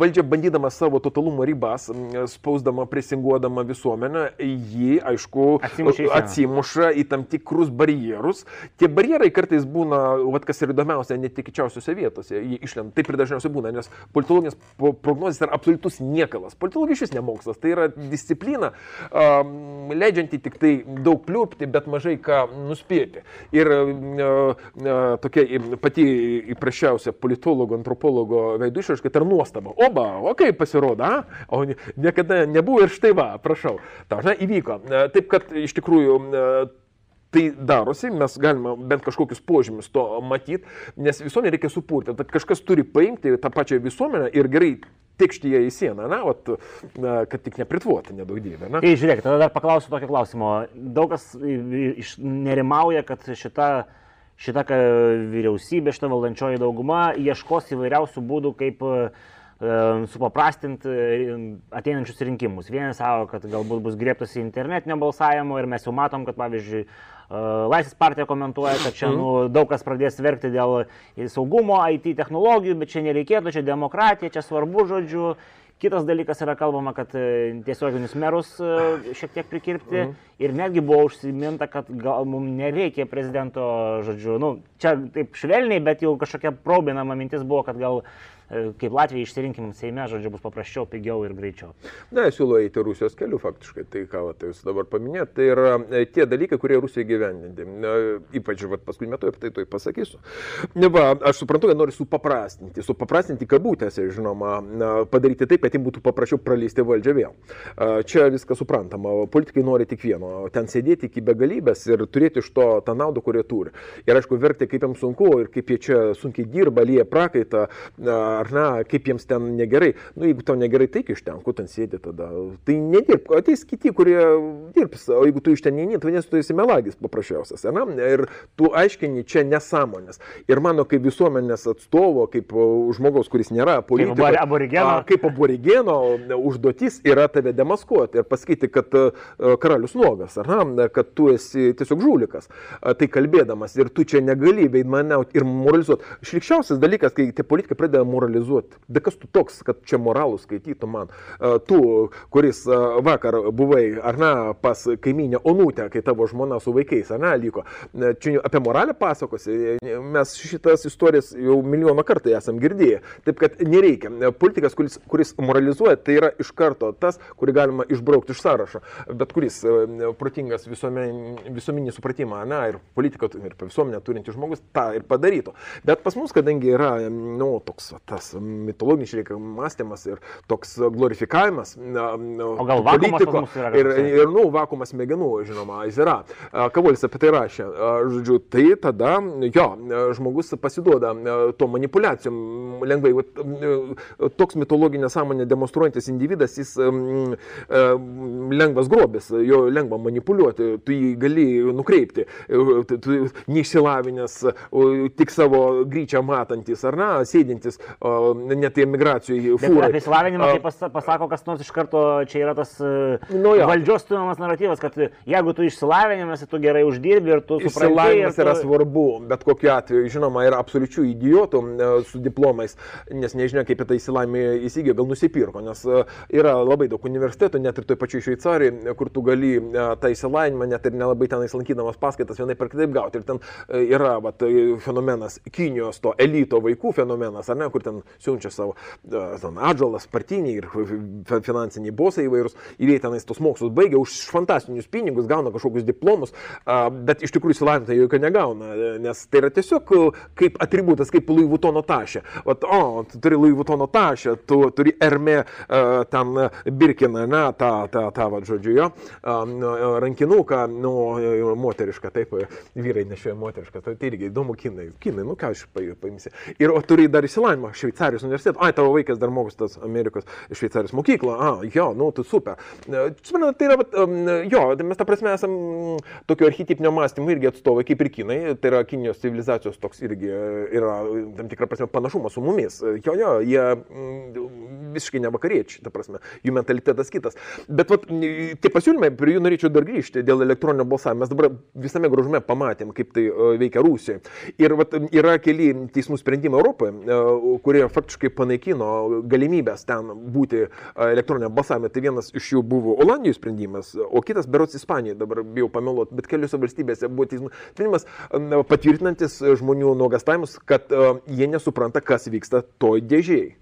valdžia bandydama savo totalumo ribas, spausdama, presinguodama visuomenę, ji, aišku, atsimuša į tam tikrus barjerus. Tie barjerai kartais kartais būna, vat, kas ir įdomiausia, netikėčiausiose vietose išlenda. Taip ir dažniausiai būna, nes politologinės prognozijas yra absoliutus niekalas. Politologija šis nemokslas, tai yra disciplina, um, leidžianti tik tai daug pliurpti, bet mažai ką nuspėti. Ir uh, uh, tokia pati įprasčiausia politologo, antropologo veidų išraiška, tai yra nuostaba. Oba, o kaip pasirodo, a? o niekada nebuvo ir štai va, prašau. Ta, žinai, įvyko. Taip kad iš tikrųjų tai darosi, mes galime bent kažkokius požymius to matyti, nes visuomenė reikia supurti. Tad kažkas turi paimti tą pačią visuomenę ir gerai tikšti ją į sieną, na, ot, na, kad tik nepritvuoti, nedaug dievė. Tai žiūrėk, tada dar paklausiu tokio klausimo. Daug kas nerimauja, kad šita, šita vyriausybė, šita valdančioji dauguma ieškos įvairiausių būdų, kaip uh, supaprastinti ateinančius rinkimus. Vieni savo, kad galbūt bus griebtasi internetinio balsavimo ir mes jau matom, kad pavyzdžiui Laisvės partija komentuoja, kad čia nu, daug kas pradės verkti dėl saugumo, IT technologijų, bet čia nereikėtų, čia demokratija, čia svarbu žodžiu. Kitas dalykas yra kalbama, kad tiesioginius merus šiek tiek prikirpti mhm. ir netgi buvo užsiminta, kad gal mums nereikia prezidento, žodžiu, nu, čia taip švelniai, bet jau kažkokia probinama mintis buvo, kad gal kaip Latvija išsirinkim Seime, žodžiu, bus paprasčiau, pigiau ir greičiau. Na, siūlo eiti Rusijos keliu faktiškai, tai ką tai jūs dabar paminėjote, tai yra e, tie dalykai, kurie Rusija gyvendinti. Ypač paskui metu apie tai to pasakysiu. Va, aš suprantu, kad nori supaprastinti, supaprastinti kabutėse, žinoma, padaryti taip, kad jiems būtų paprasčiau praleisti valdžią vėl. Čia viskas suprantama, politikai nori tik vieno, ten sėdėti iki begalybės ir turėti iš to tą naudą, kurią turi. Ir aišku, verti, kaip jiems sunku ir kaip jie čia sunkiai dirba, lieja prakaitą, ar ne, kaip jiems ten negerai. Nu, jeigu tau negerai, tai iš ten, kur ten sėdi tada. Tai nedirb, ateis kiti, kurie dirbs, o jeigu tu iš ten neini, tai vadinasi, tu esi melagis paprasčiausias. Ne? Ir tu aiškini čia nesąmonės. Ir mano kaip visuomenės atstovo, kaip žmogaus, kuris nėra politikas, kaip aborigeno, kaip aborigeno užduotis yra tave demaskuoti ir pasakyti, kad karalius nuogas, ar ne, kad tu esi tiesiog žulikas. Tai kalbėdamas ir tu čia negali veidmaniauti ir moralizuoti. Šlikščiausias dalykas, kai tie politikai pradeda moralizuoti. Bet kas tu toks, kad čia moralų skaitytų man? Tu, kuris vakar buvai, ar ne, pas kaiminę Onutę, kai tavo žmona su vaikais, ar ne, liko. Čia apie moralę pasakosi. Mes šitas istorijas jau milijoną kartų esam girdėję. Taip kad nereikia. Politikas, kuris, kuris moralizuoja, tai yra iš karto tas, kurį galima išbraukti iš sąrašo. Bet kuris protingas visuomenį supratimą, na ir politiką ir visuomenę turintis žmogus tą ir padarytų. Bet pas mus, kadangi yra, nu, toks tas mitologinis mąstymas ir toks glorifikavimas o gal politiko ir, ir, nu, vakumas smegenų, žinoma, jis yra. Kavolis apie tai rašė. Žodžiu, tai tada, jo, žmogus pasiduoda to manipulacijom lengvai. Toks mitologinę sąmonę demonstruojantis individas, jis lengvas grobis, jo lengva manipuliuoti, tu jį gali nukreipti, tu neišsilavinęs, tik savo gryčią matantis, ar na, sėdintis net emigracijoje. Apie išsilavinimą, pas, pasako kas nors iš karto, čia yra tas nu, jo. valdžios stumiamas naratyvas, kad jeigu tu išsilavinimas, tu gerai uždirbi ir tu supranti. Išsilavinimas tu... yra svarbu, bet kokiu atveju, žinoma, yra absoliučių idiotų su diplomais, nes nežinia, kaip tą įsilavinimą įsigijo, gal nusipirko, nes yra labai daug universitetų, net ir toj pačioj Šveicarijoje, kur tu gali tą įsilavinimą, net ir nelabai tenais lankydamas paskaitas vienai per kitaip gauti. Ir ten yra vat, fenomenas Kinijos, to elito vaikų fenomenas, ar ne, kur ten siunčia savo ten, atžalas, partiniai ir finansiniai bosai įvairūs, ir jie tenais tos mokslus baigia už fantastinius pinigus, gauna kažkokius diplomus, bet iš tikrųjų įsilavinta jokio negauna, nes tai yra tiesiog kaip atributas, kaip Louis Vuitton tašė. Vat, o, tu turi Louis Vuitton tašę, tu turi Erme ten Birkiną, ne, tą, tą, tą, va, žodžiu, jo, rankinuką, nu, moterišką, taip, vyrai nešioja moterišką, tai irgi įdomu kinai. Kinai, nu ką aš paimsi. Ir o turi dar įsilavinimą Šveicarijos universitetą. Ai, tavo vaikas dar mokosi tas Amerikos Šveicarijos mokyklą. A, jo, nu, tu super. Suprantate, tai yra, jo, tai mes ta prasme esam tokio archetipinio mąstymo irgi atstovai kaip ir kinai. Tai yra Kinijos civilizacijos toks irgi yra tam tikrą prasme panašumas su mumis. Jo, jo, jie visiškai ne vakariečiai, ta prasme, jų mentalitetas kitas. Bet vat, tie pasiūlymai, prie jų norėčiau dar grįžti dėl elektroninio balsavimo. Mes dabar visame gražume pamatėm, kaip tai veikia Rusijoje. Ir vat, yra keli teismų sprendimai Europoje, kurie faktiškai panaikino galimybės ten būti elektroninio balsavime. Tai vienas iš jų buvo Olandijos sprendimas, o kitas berots Ispanijoje, dabar bijau pameluoti, bet keliose valstybėse buvo teismų sprendimas patvirtinantis žmonių nuogastavimus, kad jie nesupranta, kas vyksta toj dėžiai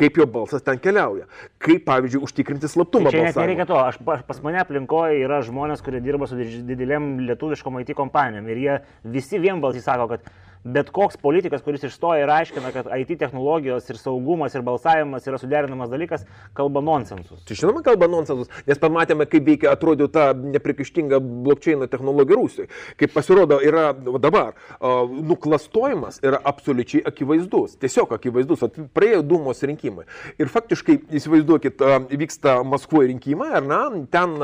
kaip jo balsas ten keliauja. Kaip, pavyzdžiui, užtikrinti slaptumą. Tai čia nereikia to. Aš, pas mane aplinkoje yra žmonės, kurie dirba su didelėm lietuviškom IT kompanijom ir jie visi vienbalsiai sako, kad bet koks politikas, kuris išstoja ir aiškina, kad IT technologijos ir saugumas ir balsavimas yra suderinamas dalykas, kalba nonsensus. Tai žinoma, kalba nonsensus, nes pamatėme, kaip veikia, atrodo, ta neprikaištinga blokčiaino technologija Rusijoje. Kaip pasirodo, yra dabar, nuklastojimas yra absoliučiai akivaizdus, tiesiog akivaizdus. Praėjo Dūmos rinkimai. Ir faktiškai, įsivaizduokit, vyksta Maskvoje rinkimai, ar ne, ten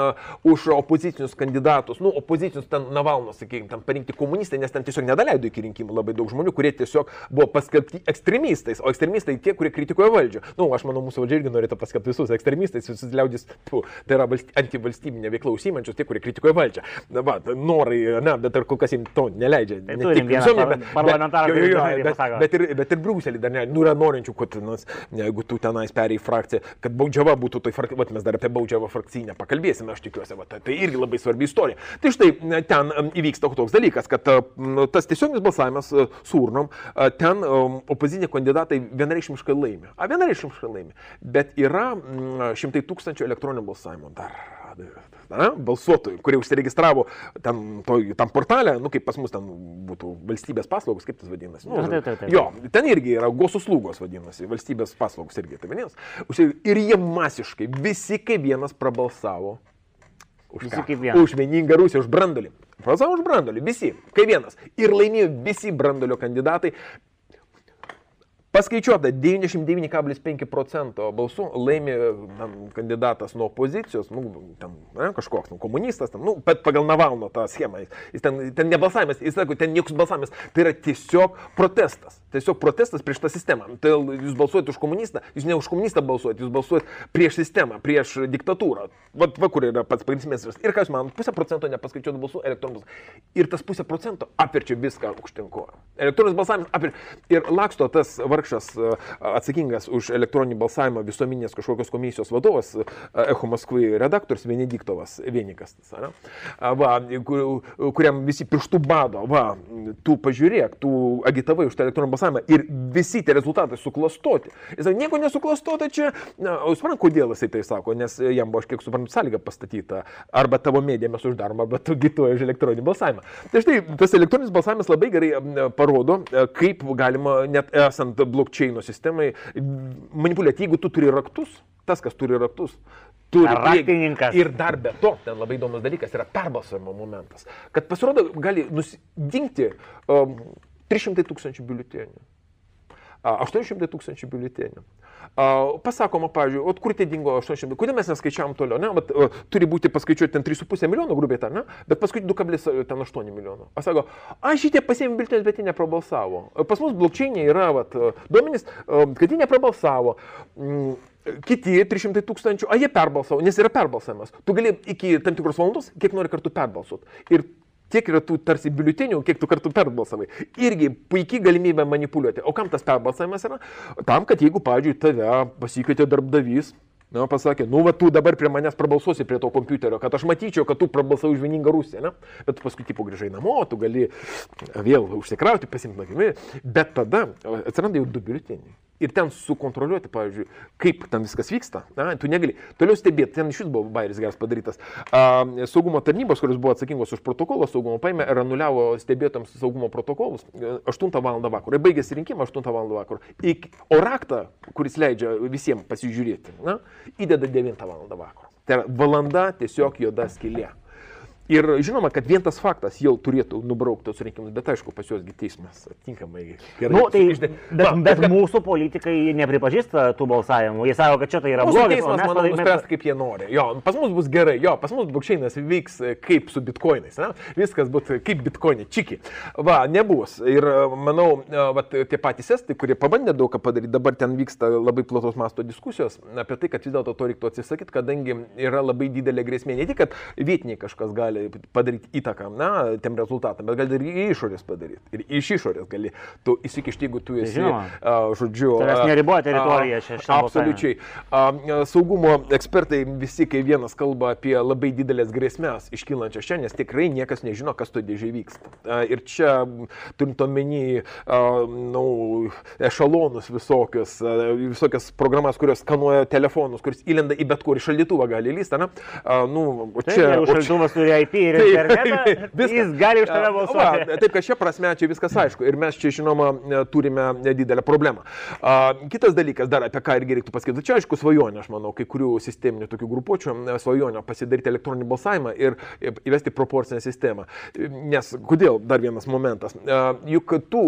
už opozicinius kandidatus, nu, opozicinius ten Navalno, sakykime, ten parinkti komunistai, nes ten tiesiog nedaleido iki rinkimų labai daug žmonių, kurie tiesiog buvo paskelbti ekstremistais, o ekstremistai tie, kurie kritikuoja valdžią. Na, nu, aš manau, mūsų valdžia irgi norėtų paskelbti visus ekstremistais, visus liaudis, tu, tai yra valsty, antivalstybinė veikla užsimančius, tie, kurie kritikuoja valdžią. Na, va, norai, ne, bet ar kol kas jiems to neleidžia. Tai ne tik visuomenė, bet, parlamentarai, bet, jo, jo, bet, bet, ir, bet ir Briuselį dar ne, nu, yra norinčių, kad, nors, jeigu tu tenais perėjai frakciją, kad baudžiava būtų toj frakcijai, mes dar apie baudžiavą frakciją pakalbėsime, aš tikiuosi, va, tai, tai irgi labai svarbi istorija. Tai štai ten įvyksta toks dalykas, kad tas tiesioginis balsavimas surnom, ten opoziciniai kandidatai vienareikšmiškai laimi. A, vienareikšmiškai laimi. Bet yra šimtai tūkstančių elektroninio balsavimo dar na, balsuotojų, kurie užsiregistravo ten, to, tam portalę, nu kaip pas mus ten būtų valstybės paslaugos, kaip tas vadinasi. Nu, taip, taip, taip. Jo, ten irgi yra gosų slūgos vadinasi, valstybės paslaugos irgi tai vadinasi. Ir jie masiškai, visi kaip vienas prabalsavo. Už, vienas. už vieningą Rusiją, už brandolį. Už brandolį, visi, kaip vienas. Ir laimėjo visi brandolio kandidatai. Paskaičiuota 99,5 procento balsų laimi tam, kandidatas nuo opozicijos, nu, ten, ne, kažkoks nu, komunistas, ten, nu, bet pagal Navalno tą schemą. Jis ten, ten nebalsavimas, jis sako, ten niekas balsavimas, tai yra tiesiog protestas. Tiesiog protestas prieš tą sistemą. Tai jūs balsuojate už komunistą, jūs ne už komunistą balsuojate, jūs balsuojate prieš sistemą, prieš diktatūrą. Vat, va, kur yra pats pagrindinis Ir jūs man, pusę procento nepaskaičiuotų balsų elektroninius. Ir tas pusę procento apverčia viską aukštinko. Elektroninis balsavimas apverčia. Ir laksto tas vargšas vargšas atsakingas už elektroninį balsavimą visuomenės kažkokios komisijos vadovas, Echo Maskvai redaktorius Benediktovas Vienikas, va, kur, kuriam visi pirštų bado, va, tu pažiūrėk, tu agitavai už tą elektroninį balsavimą ir visi tie rezultatai suklastoti. Jis sako, nieko nesuklastota čia, na, suprantu, kodėl jisai tai sako, nes jam buvo, aš kiek suprantu, sąlyga pastatyta, arba tavo medija mes uždarom, arba tu agituoji už elektroninį balsavimą. Tai štai tas elektroninis balsavimas labai gerai parodo, kaip galima net esant blokčiaino sistemai manipuliuoti, jeigu tu turi raktus, tas, kas turi raktus, turi raktininkas. Ir dar be to, ten labai įdomus dalykas yra perbalsavimo momentas, kad pasirodo gali nusidingti um, 300 tūkstančių biuletenių. 800 tūkstančių biuletenių. Pasakoma, pavyzdžiui, o kur tie dingo 800, kodėl mes neskaičiavam toliau, ne, bet uh, turi būti paskaičiuoti ten 3,5 milijonų grubiai ten, ne, bet paskui 2,8 milijonų. Aš sakau, a šitie pasiėmė biuletenius, bet jie neprabalsavo. Pas mus blokčiai yra, vat, duomenys, kad jie neprabalsavo. Mm, Kiti 300 tūkstančių, a jie perbalsavo, nes yra perbalsavimas. Tu gali iki tam tikros valandos, kiek nori kartų perbalsuoti. Ir tiek yra tų tarsi biuletenių, kiek tu kartų perbalsavai. Irgi puikiai galimybė manipuliuoti. O kam tas perbalsavimas yra? Tam, kad jeigu, pavyzdžiui, tave pasikvietė darbdavys, Na, pasakė, nu, va, tu dabar prie manęs prabalsuosi prie to kompiuterio, kad aš matyčiau, kad tu prabalsavai už vieningą Rusiją, ne? Bet paskui, tipo, grįžai namo, tu gali vėl užsikrauti, pasimti nakimi, bet tada atsiranda jau du biuleteniai ir ten sukontroliuoti, pavyzdžiui, kaip ten viskas vyksta. Na, tu negali. Toliau stebėti, ten iš vis buvo bairis geras padarytas. A, saugumo tarnybos, kuris buvo atsakingos už protokolą saugumo, paėmė ir anuliavo stebėtams saugumo protokolus 8 e, val. vakaro. Ir baigėsi rinkimai 8 val. vakaro. O raktą, kuris leidžia visiems pasižiūrėti, na, įdeda 9 val. vakaro. Tai yra valanda tiesiog juoda skilė. Ir žinoma, kad vien tas faktas jau turėtų nubraukti tos rinkimus, bet aišku, pas juosgi teismas atitinkamai gerai. Nu, tai, išdė... bet, Va, bet kad... mūsų politikai nepripažįsta tų balsavimų. Jie sako, kad čia tai yra blogai. Teismas, manau, padai... nuspręs, kaip jie nori. Jo, pas mus bus gerai, jo, pas mus blokčiainas vyks e, kaip su bitkoinais. Ne? Viskas bus kaip bitkoinai, čiki. Va, nebus. Ir e, manau, e, va, tie patys estai, kurie pabandė daug ką padaryti, dabar ten vyksta labai platos masto diskusijos apie tai, kad vis dėlto to reiktų atsisakyti, kadangi yra labai didelė grėsmė. Ne tik, kad vietiniai kažkas gali gali padaryti įtaką, na, tiem rezultatam, bet gali ir išorės padaryti. Ir iš išorės gali tu įsikišti, jeigu tu esi, uh, žodžiu. Tai neriboja teritorija čia. Absoliučiai. Uh, saugumo ekspertai visi kaip vienas kalba apie labai didelės grėsmės iškylančias čia, nes tikrai niekas nežino, kas to dėžiai vyksta. Uh, ir čia turint omeny, uh, nu, ešalonus visokius, visokias programas, kurios skanuoja telefonus, kuris įlenda į bet kur, į šaldytuvą gali lysti, na, nu, čia... Tai, šaldytuvas turi IP ir taip, internetą, viskas, jis gali už tave balsuoti. Va, taip, kad šia prasme čia viskas aišku ir mes čia, žinoma, turime didelę problemą. A, kitas dalykas dar apie ką irgi reiktų pasakyti, čia aišku svajonė, aš manau, kai kurių sisteminių tokių grupuočių svajonė pasidaryti elektroninį balsavimą ir įvesti proporcinę sistemą. Nes kodėl, dar vienas momentas, a, juk tu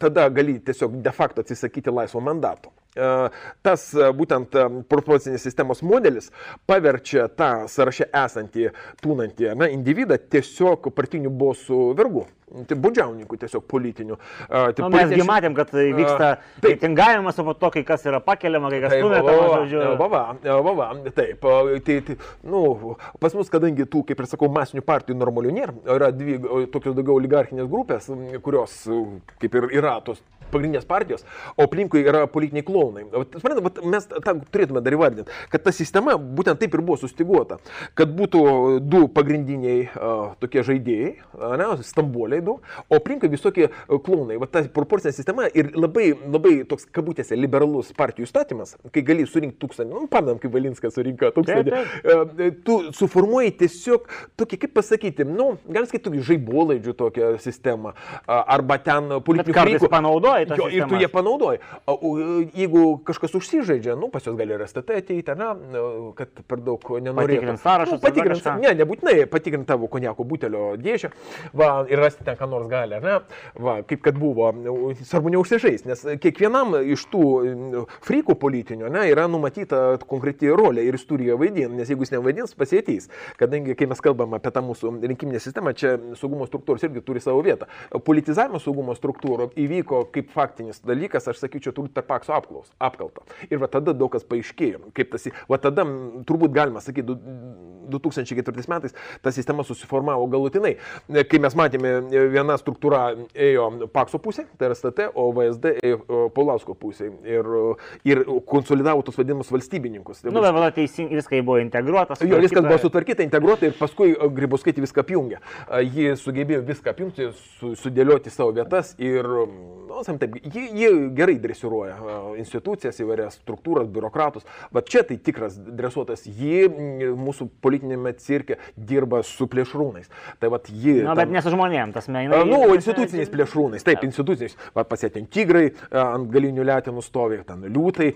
tada gali tiesiog de facto atsisakyti laisvo mandato. Tas būtent proporcinės sistemos modelis paverčia tą sąraše esantį, tūnantį na, individą tiesiog partinių bosų vergų. Tai budžiauninkų tiesiog politinių. Uh, tai nu, mesgi matėm, kad vyksta uh, reitingavimas, o po to, kai kas yra pakeliama, kai kas numetama, žodžiu. Vava, vava, taip. Tai, tai, nu, pas mus, kadangi tų, kaip ir sakau, masinių partijų normalių nėra, yra dvi tokios daugiau oligarchinės grupės, kurios kaip ir yra tos pagrindinės partijos, o aplinkui yra politiniai klaunai. Suprantate, mes tą turėtume dar įvardinti, kad ta sistema būtent taip ir buvo sustiguota, kad būtų du pagrindiniai uh, tokie žaidėjai, ne, stambuoliai du, o aplinkui visokie klaunai. Va ta proporcinė sistema ir labai, labai toks kabutėse liberalus partijų statymas, kai gali surinkti tūkstantį, nu, pamenam, kaip Valinskas surinko tūkstantį, uh, tu suformuoji tiesiog tokį, kaip pasakyti, nu, galim sakyti, žaibolaidžių tokią sistemą, arba ten politinių kartais panaudoji. Jo, ir tu jie panaudoji. Jeigu kažkas užsižaidžia, nu, pas juos gali RSTT ateiti, ne, kad per daug nenorėtų. Patikrint sąrašus. Nu, patikrint, ne, nebūtinai, patikrint tavo koniako butelio dėžę, va, ir rasti ten, ką nors gali, ne, va, kaip kad buvo, svarbu neužsižais, nes kiekvienam iš tų frykų politinių, ne, yra numatyta konkreti rolė ir jis turi ją vaidinti, nes jeigu jis nevaidins, pasėtys, kadangi kai mes kalbam apie tą mūsų rinkiminę sistemą, čia saugumo struktūros irgi turi savo vietą. Politizavimas saugumo struktūrų įvyko kaip faktinis dalykas, aš sakyčiau, turbūt per pakso apklaus, apkaltą. Ir va tada daug kas paaiškėjo, kaip tas, va tada turbūt galima sakyti, 2004 metais ta sistema susiformavo galutinai, kai mes matėme viena struktūra ėjo pakso pusė, tai yra STT, o VSD ėjo Paulausko pusė ir, ir konsolidavo tos vadinamus valstybininkus. Na, nu, bet teisingai viskai buvo integruotas. Jo, viskas buvo sutvarkyta, integruota ir paskui Grybauskaitė viską apjungė. Ji sugebėjo viską apjungti, su, sudėlioti savo vietas ir, nu, taip, ji, ji gerai dresiruoja institucijas, įvairias struktūras, biurokratus, bet čia tai tikras dresuotas, ji mūsų politinėme cirke dirba su plėšrūnais. Tai vad ji... Na, bet ne su žmonėm, tas menai. Nu, instituciniais plėšrūnais, taip, instituciniais. Va, pasėtin tigrai ant galinių lėtinų stovi, ten liūtai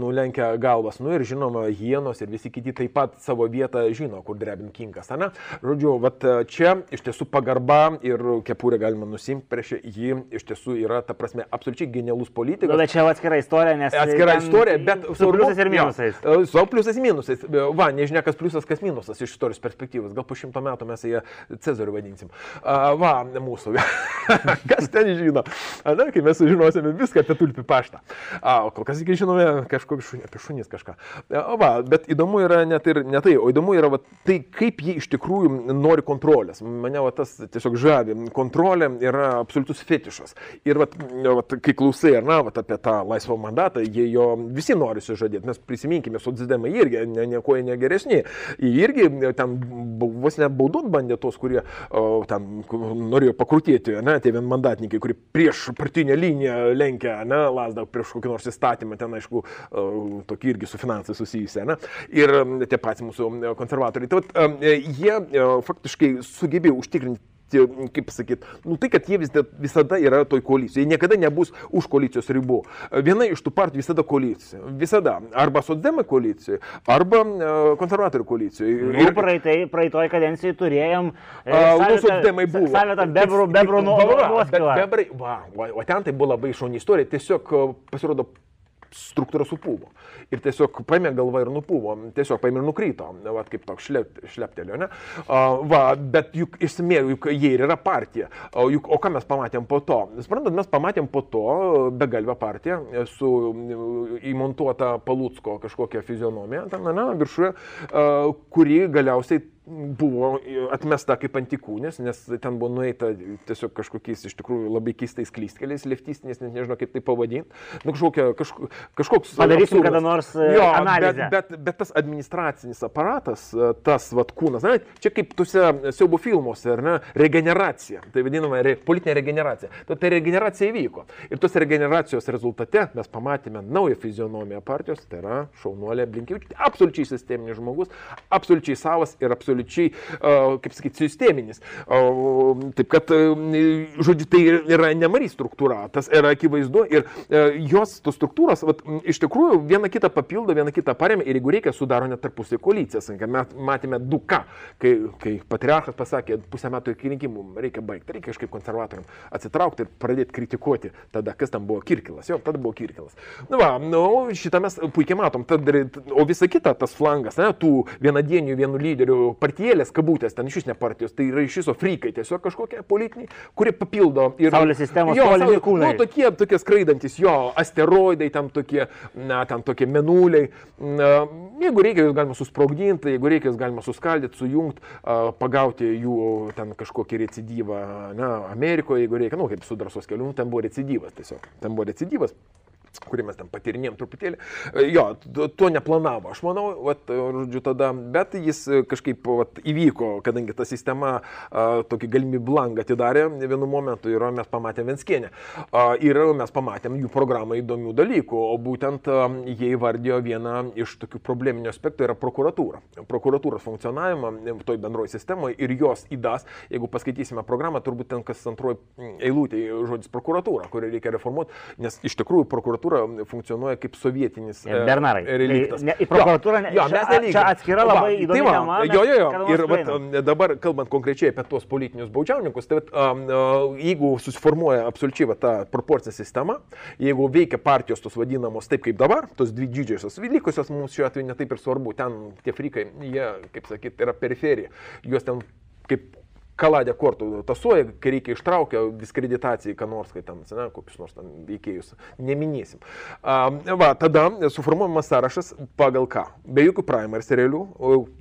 nulenkia galvas, nu ir žinoma, hienos ir visi kiti taip pat savo vietą žino, kur drebin kinkas. Ne? Žodžiu, vat, čia iš tiesų pagarba ir kepurę galima nusimti prieš jį, iš tiesų yra, ta prasme, absoliučiai genialus politikas. Nu, bet čia atskira istorija, nes... Atskira istorija, bet... Su pliusais ir minusais. Ja, su pliusais ir minusais. Va, nežinia, kas pliusas, kas minusas iš istorijos perspektyvos. Gal po šimto metų mes ją Cezariu vadinsim. Uh, va, mūsų. kas ten žino? Na, kai mes sužinosime viską apie tulpių paštą. A, kol kas iki žinome kažkokį šunį, apie šunys kažką. A, va, bet įdomu yra net ir ne tai, o įdomu yra va, tai, kaip jie iš tikrųjų nori kontrolės. Mane va, tas tiesiog žavi. Kontrolė yra absoliutus fetišas. Ir va, va, kai klausai, ar na, va, apie tą laisvą mandatą, jie jo visi nori sužadėti. Mes prisiminkime, socdemai irgi ne, nieko negeresni. Jie irgi ten vos net baudot bandė tos, kurie o, ten norėjo pakrutėti, ne, tie vienmandatininkai, kurie prieš partinę liniją lenkia, ne, lasdą prieš kokį nors įstatymą, ten aišku, tokį irgi su finansai susijusią, ne, ir tie patys mūsų konservatoriai. Tai, vat, jie faktiškai sugebėjo užtikrinti kaip sakyt, nu tai, kad jie vis, visada yra toj koalicijoje, jie niekada nebus už koalicijos ribų. Viena iš tų partijų visada koalicija. Visada. Arba socdemai koalicijoje, arba uh, konservatorių koalicijoje. Nu, praeitai, praeitoj kadencijai turėjom. E, nu, socdemai buvo. Savitą bebrų, bebrų nuoskilą. Bebrai, va, o ten tai buvo labai šauni istorija. Tiesiog pasirodo struktūra supūvo. Ir tiesiog paėmė galvą ir nupūvo, tiesiog paėmė ir nukrito, va, kaip toks šlep, šleptelio, ne? Va, bet juk esmė, juk jie ir yra partija. O, juk, o ką mes pamatėm po to? Suprantat, mes pamatėm po to begalvę partiją su įmontuota Palūtsko kažkokia fizionomija, ten, ne, viršuje, kuri galiausiai buvo atmesta kaip antikūnės, nes ten buvo nueita tiesiog kažkokiais iš tikrųjų labai keistais klystkeliais, leftistiniais, net nežinau kaip tai pavadinti. Nu, kažkokia, kažko, kažkoks... Padarysim kada nors e, jo, analizę. Bet, bet, bet tas administracinis aparatas, e, tas vat kūnas, na, čia kaip tuose siaubo filmuose, ar ne, regeneracija, tai vadinama re, politinė regeneracija. Tai, tai regeneracija įvyko. Ir tos regeneracijos rezultate mes pamatėme naują fizionomiją partijos, tai yra šaunuolė Blinkevičiūtė, absoliučiai sisteminis žmogus, absoliučiai savas ir absoliučiai absoliučiai, kaip sakyti, sisteminis. Taip kad, žodžiu, tai yra nemary struktūra, tas yra akivaizdu ir jos tos struktūros, vat, iš tikrųjų, viena kitą papildo, viena kitą paremia ir jeigu reikia, sudaro net tarpusai koalicijas. Mes matėme du ką, kai, kai patriarchas pasakė, pusę metų iki rinkimų reikia baigti, reikia kažkaip konservatoriam atsitraukti ir pradėti kritikuoti tada, kas tam buvo Kirkilas. Jo, tada buvo Kirkilas. Nu, va, nu, šitą mes puikiai matom. Tad, o visa kita, tas flangas, ne, tų vienadienių, vienų lyderių partijėlės kabutės, ten iš vis ne partijos, tai yra iš viso frikai, tiesiog kažkokie politiniai, kurie papildo ir... Saulės sistemos tolimi kūnai. Nu, tokie, tokie skraidantis, jo, asteroidai, tam tokie, na, tam tokie menuliai. Na, jeigu reikia, juos galima susprogdinti, jeigu reikia, juos galima suskaldyti, sujungti, pagauti jų ten kažkokį recidyvą, na, Amerikoje, jeigu reikia, nu, kaip su drąsos keliu, ten buvo recidyvas tiesiog. Ten buvo recidyvas kurį mes ten patyrinėjom truputėlį. E, jo, to neplanavo, aš manau, vat, žodžiu, tada, bet jis kažkaip vat, įvyko, kadangi ta sistema a, tokį galimybę langą atidarė vienu momentu ir mes pamatėm Venskienę. A, ir mes pamatėm jų programą įdomių dalykų, o būtent a, jie įvardėjo vieną iš tokių probleminių aspektų yra prokuratūra. Prokuratūros funkcionavimą toj bendroji sistemoje ir jos įdas, jeigu paskaitysime programą, turbūt ten kas antroji eilutė žodis prokuratūra, kurią reikia reformuoti, nes iš tikrųjų prokuratūra prokuratūra funkcionuoja kaip sovietinis e, Bernarai. reliktas. Ne, į prokuratūrą ne, jo, nelygim. Čia atskira labai va, įdomi tai tema. Jo, jo, jo. Ir vat, dabar kalbant konkrečiai apie tuos politinius baudžiauninkus, tai vat, um, jeigu susiformuoja absoliučiai vat, ta proporcinė sistema, jeigu veikia partijos tos vadinamos taip kaip dabar, tos dvi didžiosios, likusios mums šiuo atveju netaip ir svarbu, ten tie frikai, jie, kaip sakyt, yra periferija, juos ten kaip kaladę kortų tasuoja, kai reikia ištraukia diskreditacijai, ką nors, kai ten, ne, kokius nors ten veikėjus, neminėsim. A, va, tada suformuojamas sąrašas pagal ką? Be jokių primaries realių,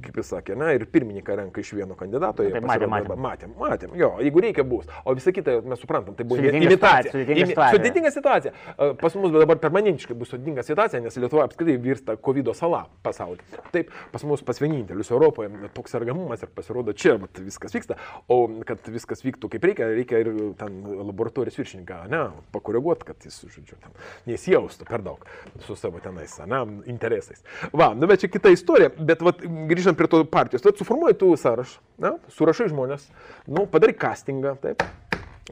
kaip jis sakė, ne, ir pirmininką renka iš vieno kandidato. Taip, matėm, matėm. matėm, matėm, jo, jeigu reikia bus. O visa kita, mes suprantam, tai buvo imitacija. Sudėtinga situacija. Pas mus dabar permanentiškai bus sudėtinga situacija, nes Lietuva apskritai virsta COVID sala pasaulyje. Taip, pas mus pas vienintelius Europoje toks sergamumas ir pasirodo čia vat, viskas vyksta. O kad viskas vyktų kaip reikia, reikia ir ten laboratorijos viršininką, ne, pakoreguoti, kad jis, žodžiu, ten nesijaustų per daug su savo tenais, ne, interesais. Va, nu bet čia kita istorija, bet vat, grįžtant prie to partijos, tad suformuoji tų sąrašą, ne, surašai žmonės, nu, padarai castingą, taip,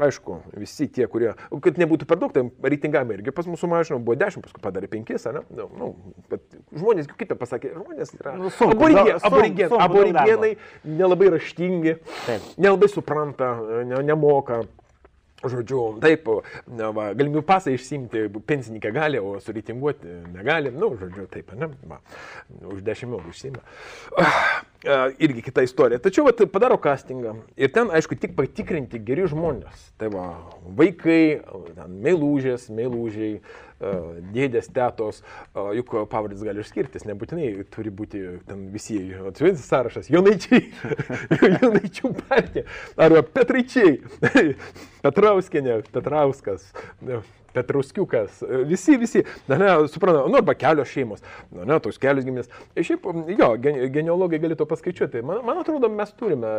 Aišku, visi tie, kurie, kad nebūtų per daug, tai reitingavimai irgi pas mūsų mažino, buvo 10, paskui padarė 5, ne? Nu, nu, bet žmonės, kaip jie pasakė, žmonės yra nu, sunku, aborigen, aborigen, sunku, aborigenai, nelabai raštingi, Taip. nelabai supranta, ne, nemoka. Žodžiu, taip, va, galimybių pasą išsimti pensininkai gali, o suritinguoti negali. Na, nu, žodžiu, taip, ne, va, už 10 eurų išsimė. Uh, irgi kita istorija. Tačiau vat, padaro castingą ir ten, aišku, tik patikrinti geri žmonės. Tai va, vaikai, meilūžiai, uh, dėdės, tetos, juk pavardės gali išskirtis, nebūtinai turi būti ten visi, atsiminti sąrašas, Jonaičiai, Jonaičių partija, arba Petraičiai. Petrauskinė, Petrauskas, Petruskiukas, visi, visi, na, ne, suprantama, nu, arba kelios šeimos, na, ne, toks kelios giminės. Ir šiaip, jo, genealogai gali to paskaičiuoti. Man, man atrodo, mes turime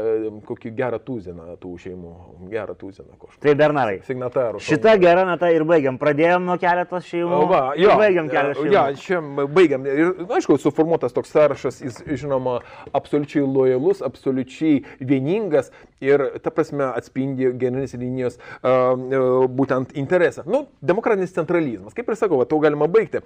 kokį gerą tuziną tų šeimų, gerą tuziną kažkokį. Tai Bernarai. Signatarų. Šitą gerą natą ir baigiam. Pradėjom nuo keletos šeimų. O, va, jo, baigiam keletas šeimų. Jo, čia baigiam. Ir, aišku, suformuotas toks sąrašas, jis, žinoma, absoliučiai lojalus, absoliučiai vieningas ir, ta prasme, atspindi generinės linijos uh, būtent interesą. Nu, demokratinis centralizmas. Kaip ir sakau, to galima baigti.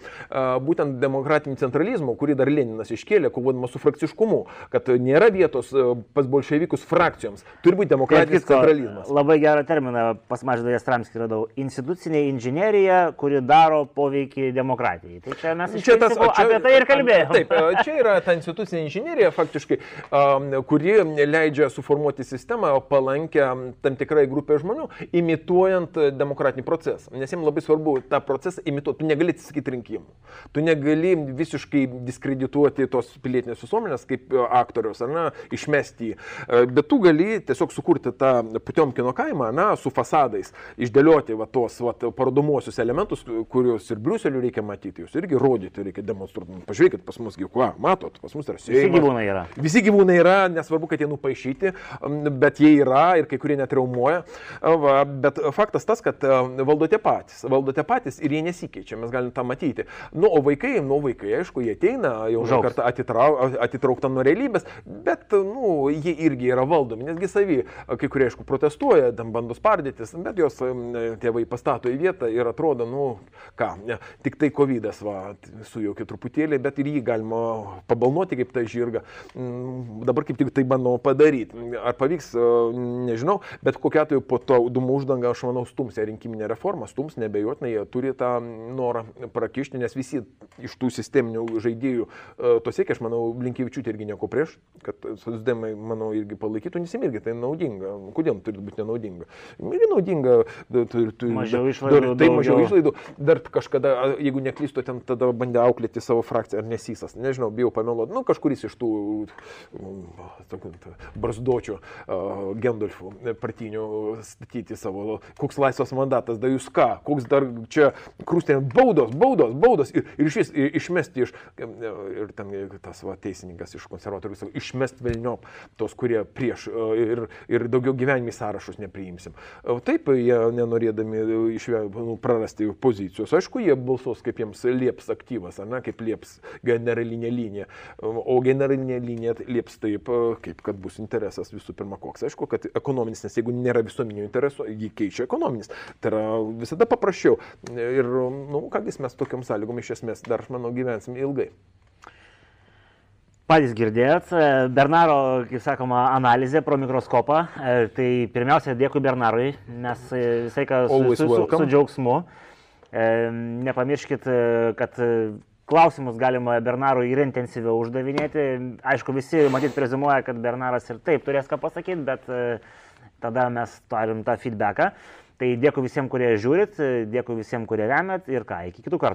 Būtent demokratiniu centralizmu, kurį dar Leninas iškėlė, kovodama su frakciškumu, kad nėra vietos pas bolševikus frakcijoms. Turi būti demokratinis kitko, centralizmas. Labai gerą terminą pas Maždavės Tramskį radau. Institucinė inžinierija, kuri daro poveikį demokratijai. Tai čia mes čia tas, čia, apie tai ir kalbėjome. Taip, čia yra ta institucinė inžinierija faktiškai, kuri leidžia suformuoti sistemą palankę tam tikrai grupė žmonių, imituojant demokratinį procesą. Nes jiems labai svarbu tą procesą imituoti. Tu negali atsisakyti rinkimų. Tu negali visiškai diskredituoti tos pilietinės visuomenės kaip aktorius, ar ne, išmesti jį. Bet tu gali tiesiog sukurti tą Putiomkino kaimą, na, su fasadais, išdėlioti va, tos va, parodomuosius elementus, kuriuos ir Briuseliu reikia matyti, jūs irgi rodyti, reikia demonstruoti. Pažiūrėkit, pas mus gyva, matot, pas mus yra sėjimas. Visi gyvūnai yra. Visi gyvūnai yra, nesvarbu, kad jie nupaišyti, bet jie yra ir kai kurie net reumuoja. Va, bet faktas tas, kad valdote patys, valdote patys ir jie nesikeičia, mes galim tą matyti. Nu, o vaikai, nu, vaikai, aišku, jie ateina jau žinau kartą atitrau, atitraukta nuo realybės, bet, nu, jie irgi yra valdomi, nesgi savi, kai kurie, aišku, protestuoja, tam bando spardytis, bet jos tėvai pastato į vietą ir atrodo, nu, ką, tik tai COVID va, sujaukia truputėlį, bet ir jį galima pabalnuoti kaip tą žirgą. Mm, dabar kaip tik tai bandoma padaryti. Ar pavyks, nežinau, bet kokia atveju po to dūmų uždanga, aš manau, stums ją rinkiminė reforma, stums, nebejotinai jie turi tą norą prakišti, nes visi iš tų sisteminių žaidėjų e, to siekia, aš manau, Blinkevičiūtė irgi nieko prieš, kad sosdemai, manau, irgi palaikytų, nes irgi tai naudinga. Kodėl turi būti nenaudinga? Irgi naudinga, turi, turi, mažiau išlaidų. Tai mažiau išlaidų. Dar kažkada, jeigu neklystu, ten tada bandė auklėti savo frakciją, ar nesysas, nežinau, bijau pameluoti, nu kažkuris iš tų barzdočių uh, Gendolfų partinių statyti savo, koks laisvas mandatas, da jūs ką, koks dar čia krūstė baudos, baudos, baudos ir, ir iš vis išmesti iš, ir ten tas va, teisininkas iš konservatorių sako, išmesti velniop tos, kurie prieš ir, ir daugiau gyvenimį sąrašus nepriimsim. Taip, jie nenorėdami išvė, nu, prarasti pozicijos, aišku, jie balsuos kaip jiems lieps aktyvas, ar ne, kaip lieps generalinė linija, o generalinė linija lieps taip, kaip kad bus interesas visų pirma koks. Aišku, kad ekonominis, nes jeigu nėra visuomenio intereso, jį keičia ekonominis. Tai yra visada paprasčiau. Ir, nu, kągis mes tokiam sąlygom iš esmės dar, aš manau, gyvensim ilgai. Patys girdėt, Bernaro, kaip sakoma, analizė pro mikroskopą. Tai pirmiausia, dėkui Bernarui, nes visai ką su, su, su, su džiaugsmu. Nepamirškit, kad klausimus galima Bernarui ir intensyviau uždavinėti. Aišku, visi matyt prezimuoja, kad Bernaras ir taip turės ką pasakyti, bet tada mes turim tą feedbacką. Tai dėkui visiems, kurie žiūrit, dėkui visiems, kurie remet ir ką, iki kitų kartų.